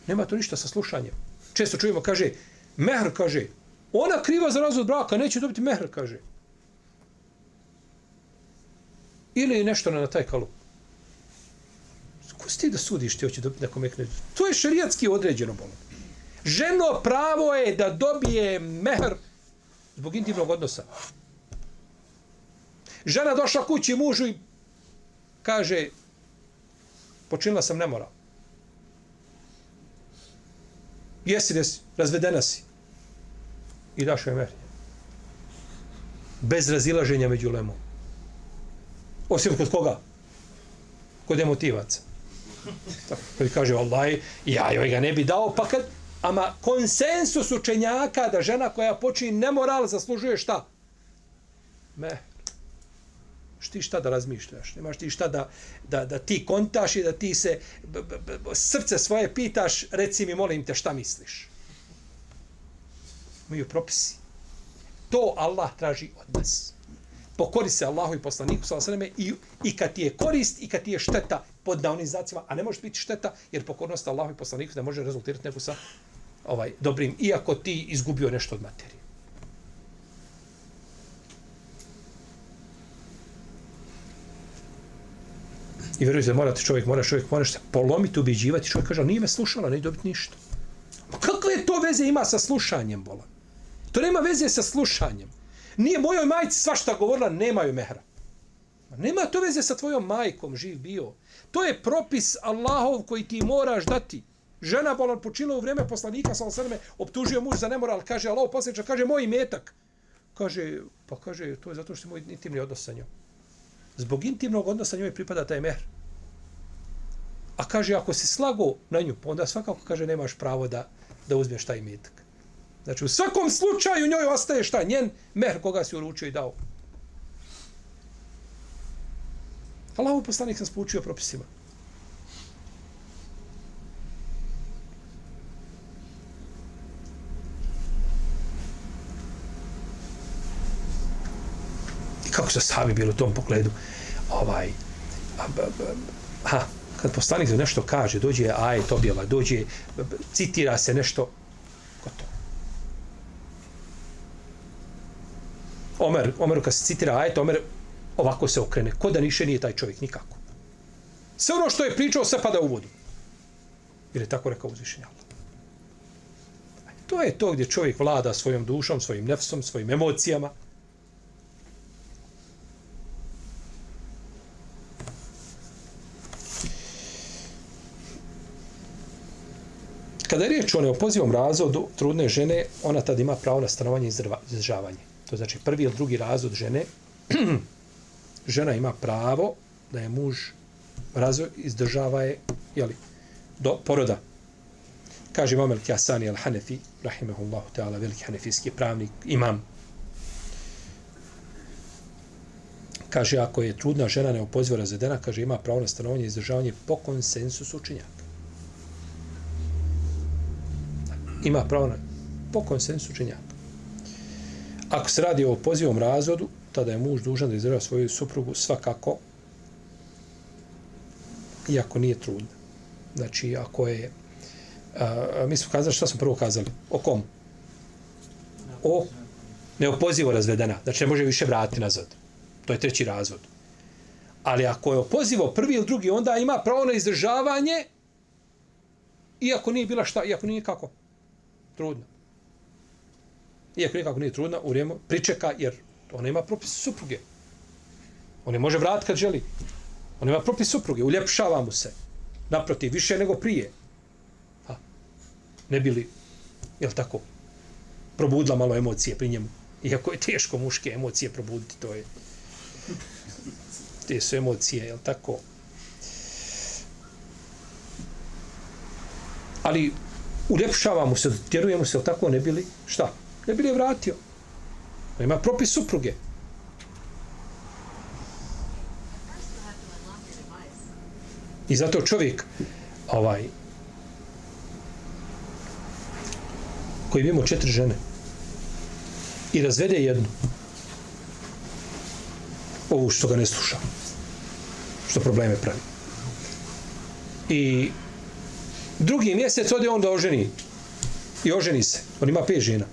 Nema tu ništa sa slušanjem. Često čujemo, kaže, mehr, kaže, ona kriva za razvod braka, neće dobiti mehr, kaže. Ili nešto na taj kalup. Ko si ti da sudiš ti hoće dobiti nekom ekne? To je šerijatski određeno bolo. Ženo pravo je da dobije mehr zbog intimnog odnosa. Žena došla kući mužu i kaže počinila sam nemoral. Jesi des, razvedena si. I daš joj mehr. Bez razilaženja među lemom. Osim kod koga? Kod emotivaca. Tako, koji kaže, Allah, ja joj ga ne bi dao, pa kad, ama konsensus učenjaka da žena koja počini nemoral zaslužuje šta? Me. Šti šta da razmišljaš? Nemaš ti šta da, da, da ti kontaš i da ti se b, b, b, srce svoje pitaš, reci mi, molim te, šta misliš? Imaju propisi. To Allah traži od nas pokori se Allahu i poslaniku sa sveme i, i kad ti je korist i kad ti je šteta pod naonizacima, a ne može biti šteta jer pokornost Allahu i poslaniku ne može rezultirati nego sa ovaj dobrim, iako ti izgubio nešto od materije. I vjerujte, morate čovjek, mora čovjek, moraš se polomiti, ubiđivati. Čovjek kaže, nije me slušala, ne dobiti ništa. Kakve to veze ima sa slušanjem, bolan? To nema veze sa slušanjem. Nije mojoj majci svašta govorila, nemaju mehra. Nema to veze sa tvojom majkom, živ bio. To je propis Allahov koji ti moraš dati. Žena bolan počila u vrijeme poslanika, sa osrme, optužio muž za nemoral, kaže, Allah posljedča, kaže, moj metak. Kaže, pa kaže, to je zato što je moj intimni odnos sa njom. Zbog intimnog odnosa njoj pripada taj mehr. A kaže, ako si slago na nju, pa onda svakako kaže, nemaš pravo da, da uzmeš taj metak. Znači, u svakom slučaju njoj ostaje šta? Njen mehr koga si uručio i dao. Allahu poslanik sam spučio propisima. I kako se sahabi bilo u tom pogledu? Ovaj, a, ha, kad poslanik nešto kaže, dođe ajet objava, dođe, citira se nešto, gotovo. Omer, Omeru kad se citira ajet, Omer ovako se okrene. Ko da niše nije taj čovjek, nikako. Sve ono što je pričao, sve pada u vodu. Jer je tako rekao uzvišenja Allah. To je to gdje čovjek vlada svojom dušom, svojim nefsom, svojim emocijama. Kada je riječ o neopozivom razvodu trudne žene, ona tad ima pravo na stanovanje i izdržavanje to znači prvi ili drugi razvod žene, žena ima pravo da je muž razvoj izdržava je jeli, do poroda. Kaže imam El-Kjasani Al-Hanefi, rahimahullahu ta'ala, veliki hanefijski pravnik, imam. Kaže, ako je trudna žena neopoziva razvedena, kaže, ima pravo na stanovanje i izdržavanje po konsensusu učenjaka. Ima pravo na po konsensusu učenjaka. Ako se radi o pozivom razvodu, tada je muž dužan da izdržava svoju suprugu svakako, iako nije trudna. Znači, ako je... A, mi smo kazali, šta smo prvo kazali? O kom? O neopozivo razvedena. Znači, ne može više vratiti nazad. To je treći razvod. Ali ako je opozivo prvi ili drugi, onda ima pravo na izdržavanje, iako nije bila šta, iako nije kako? Trudna. Iako nikako nije trudna, u vrijeme pričeka, jer ona ima propis supruge. On je može vratiti kad želi. On ima propis supruge, uljepšava mu se. Naprotiv, više nego prije. Ha. Ne bili, jel tako, probudila malo emocije pri njemu. Iako je teško muške emocije probuditi, to je... Te su emocije, jel tako? Ali uljepšava mu se, tjeruje mu se, jel tako, ne bili, šta? Ne bili je vratio. On ima propis supruge. I zato čovjek ovaj koji ima četiri žene i razvede jednu. Ovu što ga ne sluša. Što probleme pravi. I drugi mjesec ode on da oženi. I oženi se. On ima pet žena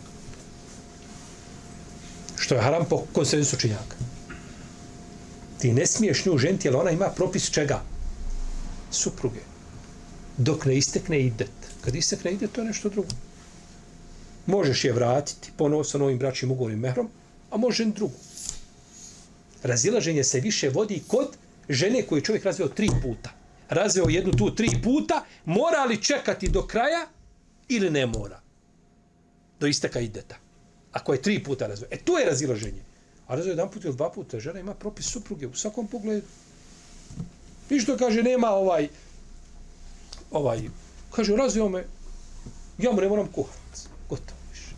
što je haram po konsensu činjaka ti ne smiješ nju ženiti jer ona ima propis čega supruge. Dok ne istekne idet. Kad istekne idet, to je nešto drugo. Možeš je vratiti ponovo sa novim bračnim ugovorim mehrom, a može drugu. Razilaženje se više vodi kod žene koju čovjek razveo tri puta. Razveo jednu tu tri puta, mora li čekati do kraja ili ne mora? Do isteka ideta. Ako je tri puta razveo. E, to je razilaženje. A razveo jedan put ili dva puta, žena ima propis supruge u svakom pogledu. I što kaže, nema ovaj, ovaj, kaže, razvio me, ja mu ne moram kuhat, gotovo više.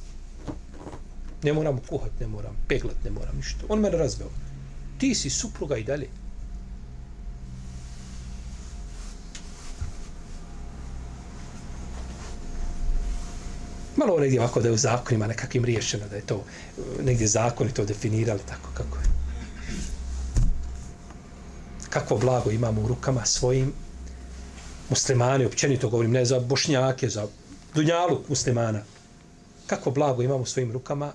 Ne moram kuhat, ne moram peglat, ne moram ništa. On mene razveo. Ti si supruga i dalje. Malo negdje ovako da je u zakonima nekakvim riješeno, da je to eh, negdje zakoni to definirali tako kako je kakvo blago imamo u rukama svojim muslimani, općenito govorim, ne za bošnjake, za dunjalu muslimana. Kako blago imamo u svojim rukama,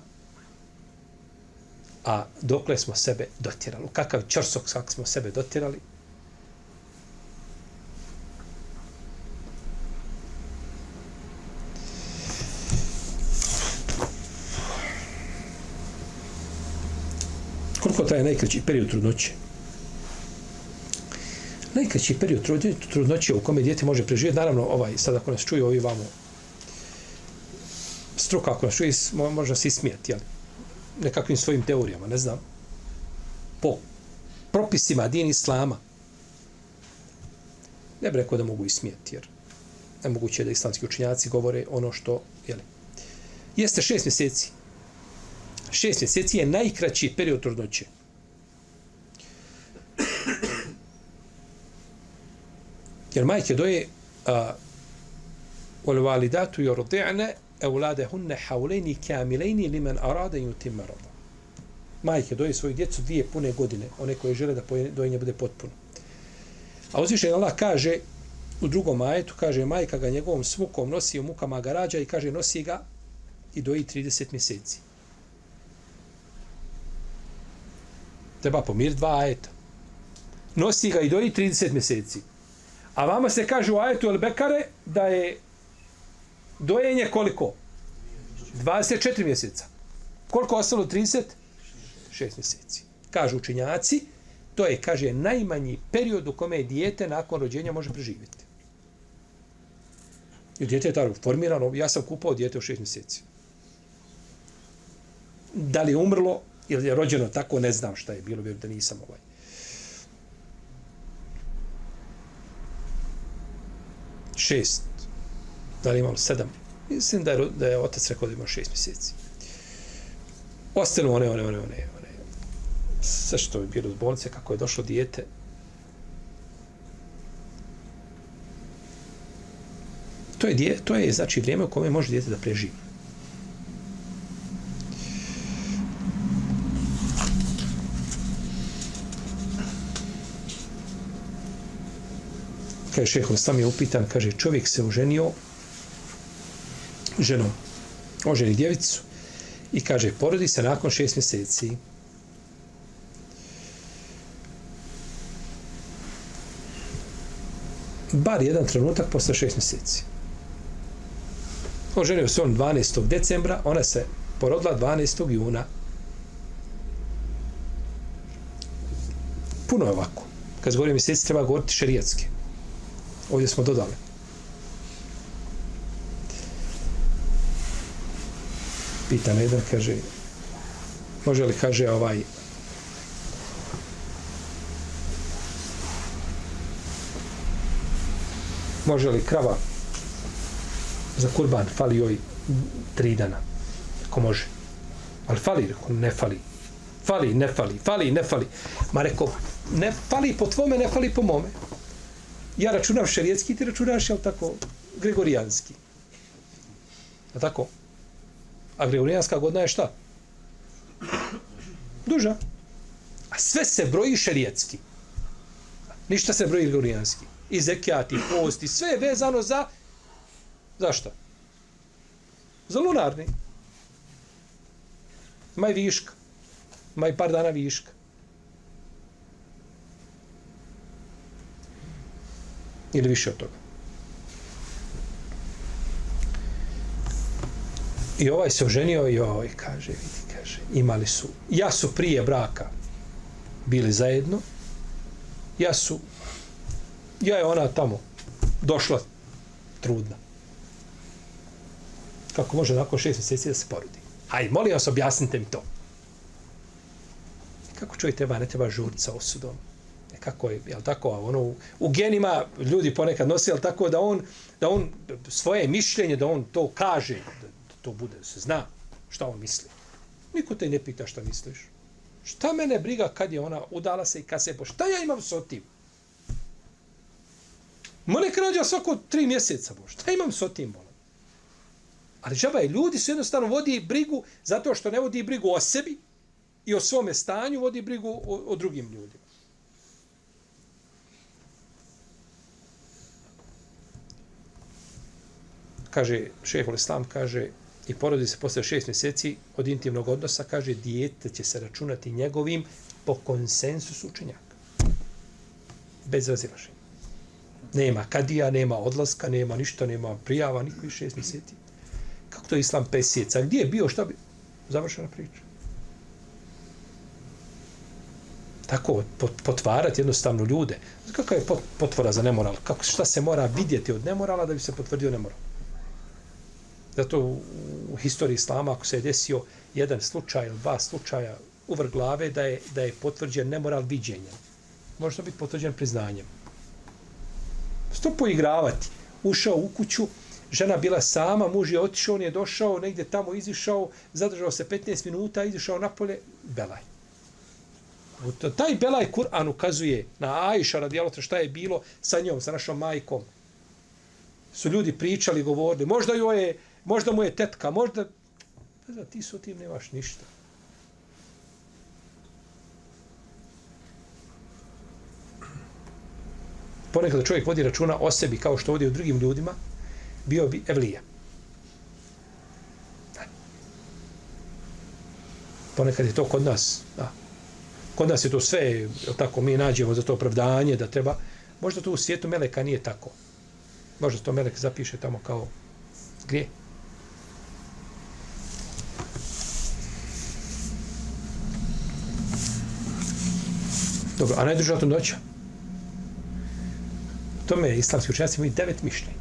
a dokle smo sebe dotirali. Kakav čorsok kak smo sebe dotirali. Koliko traje najkraći period trudnoće? najkraći period trudnoće u kome dijete može preživjeti, naravno, ovaj, sad ako nas čuju ovi vamo, struka ako nas čuje, može se ismijati, jel? nekakvim svojim teorijama, ne znam, po propisima din islama, ne bi rekao da mogu ismijeti, jer nemoguće je da islamski učinjaci govore ono što, jel? Jeste šest mjeseci. Šest mjeseci je najkraći period trudnoće. Jer majke doje a, wal walidatu yurdi'na awladahunna hawlayn kamilayn liman arada yutim. Majke doje svoju djecu dvije pune godine, one koje žele da dojenje bude potpuno. A uzvišen Allah kaže u drugom ajetu, kaže majka ga njegovom svukom nosi u mukama ga rađa i kaže nosi ga i doji 30 mjeseci. Treba pomir dva ajeta. Nosi ga i doji 30 mjeseci. A vama se kaže u ajetu El Bekare da je dojenje koliko? 24 mjeseca. Koliko ostalo? 30? 6 mjeseci. Kažu učinjaci, to je, kaže, najmanji period u kome dijete nakon rođenja može preživjeti. I dijete je tako formirano, ja sam kupao dijete u 6 mjeseci. Da li je umrlo ili je rođeno tako, ne znam šta je bilo, vjerujem da nisam ovaj. Šest. Da li imam sedam? Mislim da je, da je otac rekao da ima šest mjeseci. Ostanu one, one, one, one, one. Sve što je bilo iz bolnice, kako je došlo dijete. To je, dje, to je znači vrijeme u kome može dijete da preživi. kaže šehol, sam je upitan, kaže, čovjek se oženio ženom, oženi djevicu, i kaže, porodi se nakon šest mjeseci. Bar jedan trenutak posle šest mjeseci. Oženio se on 12. decembra, ona se porodila 12. juna. Puno je ovako. Kad govorim mjeseci, treba govoriti šerijatski. Ovdje smo dodali. Pita me jedan, kaže, može li, kaže, ovaj, može li krava za kurban fali joj tri dana? Ako može. Ali fali, reko, ne fali. Fali, ne fali, fali, ne fali. Ma reko, ne fali po tvome ne fali po mome ja računam šerijetski, ti računaš jel tako gregorijanski Je tako a gregorijanska godina je šta duža a sve se broji šerijetski ništa se broji gregorijanski i zekijat, i post, i sve je vezano za Za šta? Za lunarni. Maj viška. Maj par dana viška. Ili više od toga. I ovaj se oženio i ovaj kaže, vidi, kaže, imali su, ja su prije braka bili zajedno, ja su ja je ona tamo došla trudna. Kako može nakon šest mjeseci da se porodi? Hajde, molim vas, objasnite mi to. Kako čovjek treba, ne treba žuriti sa osudom? Kako je, jel tako, ono, u, u genima ljudi ponekad nosi, jel tako, da on, da on svoje mišljenje, da on to kaže, da, to bude, da se zna šta on misli. Niko te ne pita šta misliš. Šta mene briga kad je ona udala se i kad se po... Šta ja imam s otim? Mene krađa rađa svako tri mjeseca, bo. Šta imam s otim, bolam? Ali žaba je, ljudi su jednostavno vodi brigu zato što ne vodi brigu o sebi i o svome stanju, vodi brigu o, o drugim ljudima. Kaže, šehol Islam kaže, i porodi se posle šest mjeseci od intimnog odnosa, kaže, dijete će se računati njegovim po konsensusu učenjaka. Bez razilaženja. Nema kadija, nema odlaska, nema ništa, nema prijava, niko i šest mjeseci. Kako to je islam pesjeca? Gdje je bio, šta bi? Završena priča. Tako, potvarati jednostavno ljude. Znači, kakva je potvora za nemoral? Kako, šta se mora vidjeti od nemorala da bi se potvrdio nemoral? Zato u, u historiji islama, ako se je desio jedan slučaj ili dva slučaja uvr glave, da je, da je potvrđen nemoral viđenjem. Može to biti potvrđen priznanjem. Sto poigravati. Ušao u kuću, žena bila sama, muž je otišao, on je došao, negdje tamo izišao, zadržao se 15 minuta, izišao napolje, belaj. Taj belaj Kur'an ukazuje na Ajša radijalo šta je bilo sa njom, sa našom majkom. Su ljudi pričali, govorili, možda, joj je, možda mu je tetka, možda... Pa ti su tim nemaš ništa. ponekad čovjek vodi računa o sebi kao što vodi o drugim ljudima, bio bi evlija. Ponekad je to kod nas. Da. Kod nas je to sve, tako mi nađemo za to opravdanje da treba. Možda to u svijetu Meleka nije tako. Možda to Melek zapiše tamo kao grije. Dobro, a najduža trudnoća? Tome tome islamski učenjaci imaju devet mišljenja.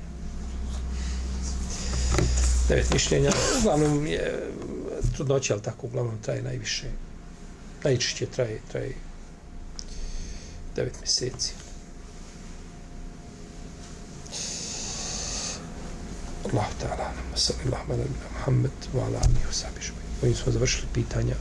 Devet mišljenja. Uglavnom je trudnoća, ali tako, uglavnom traje najviše. Najčešće traje, traje devet mjeseci. Allah ta'ala, sallallahu alaihi wa Muhammed, wa ala alihi wa sahbihi. Ovim smo završili pitanja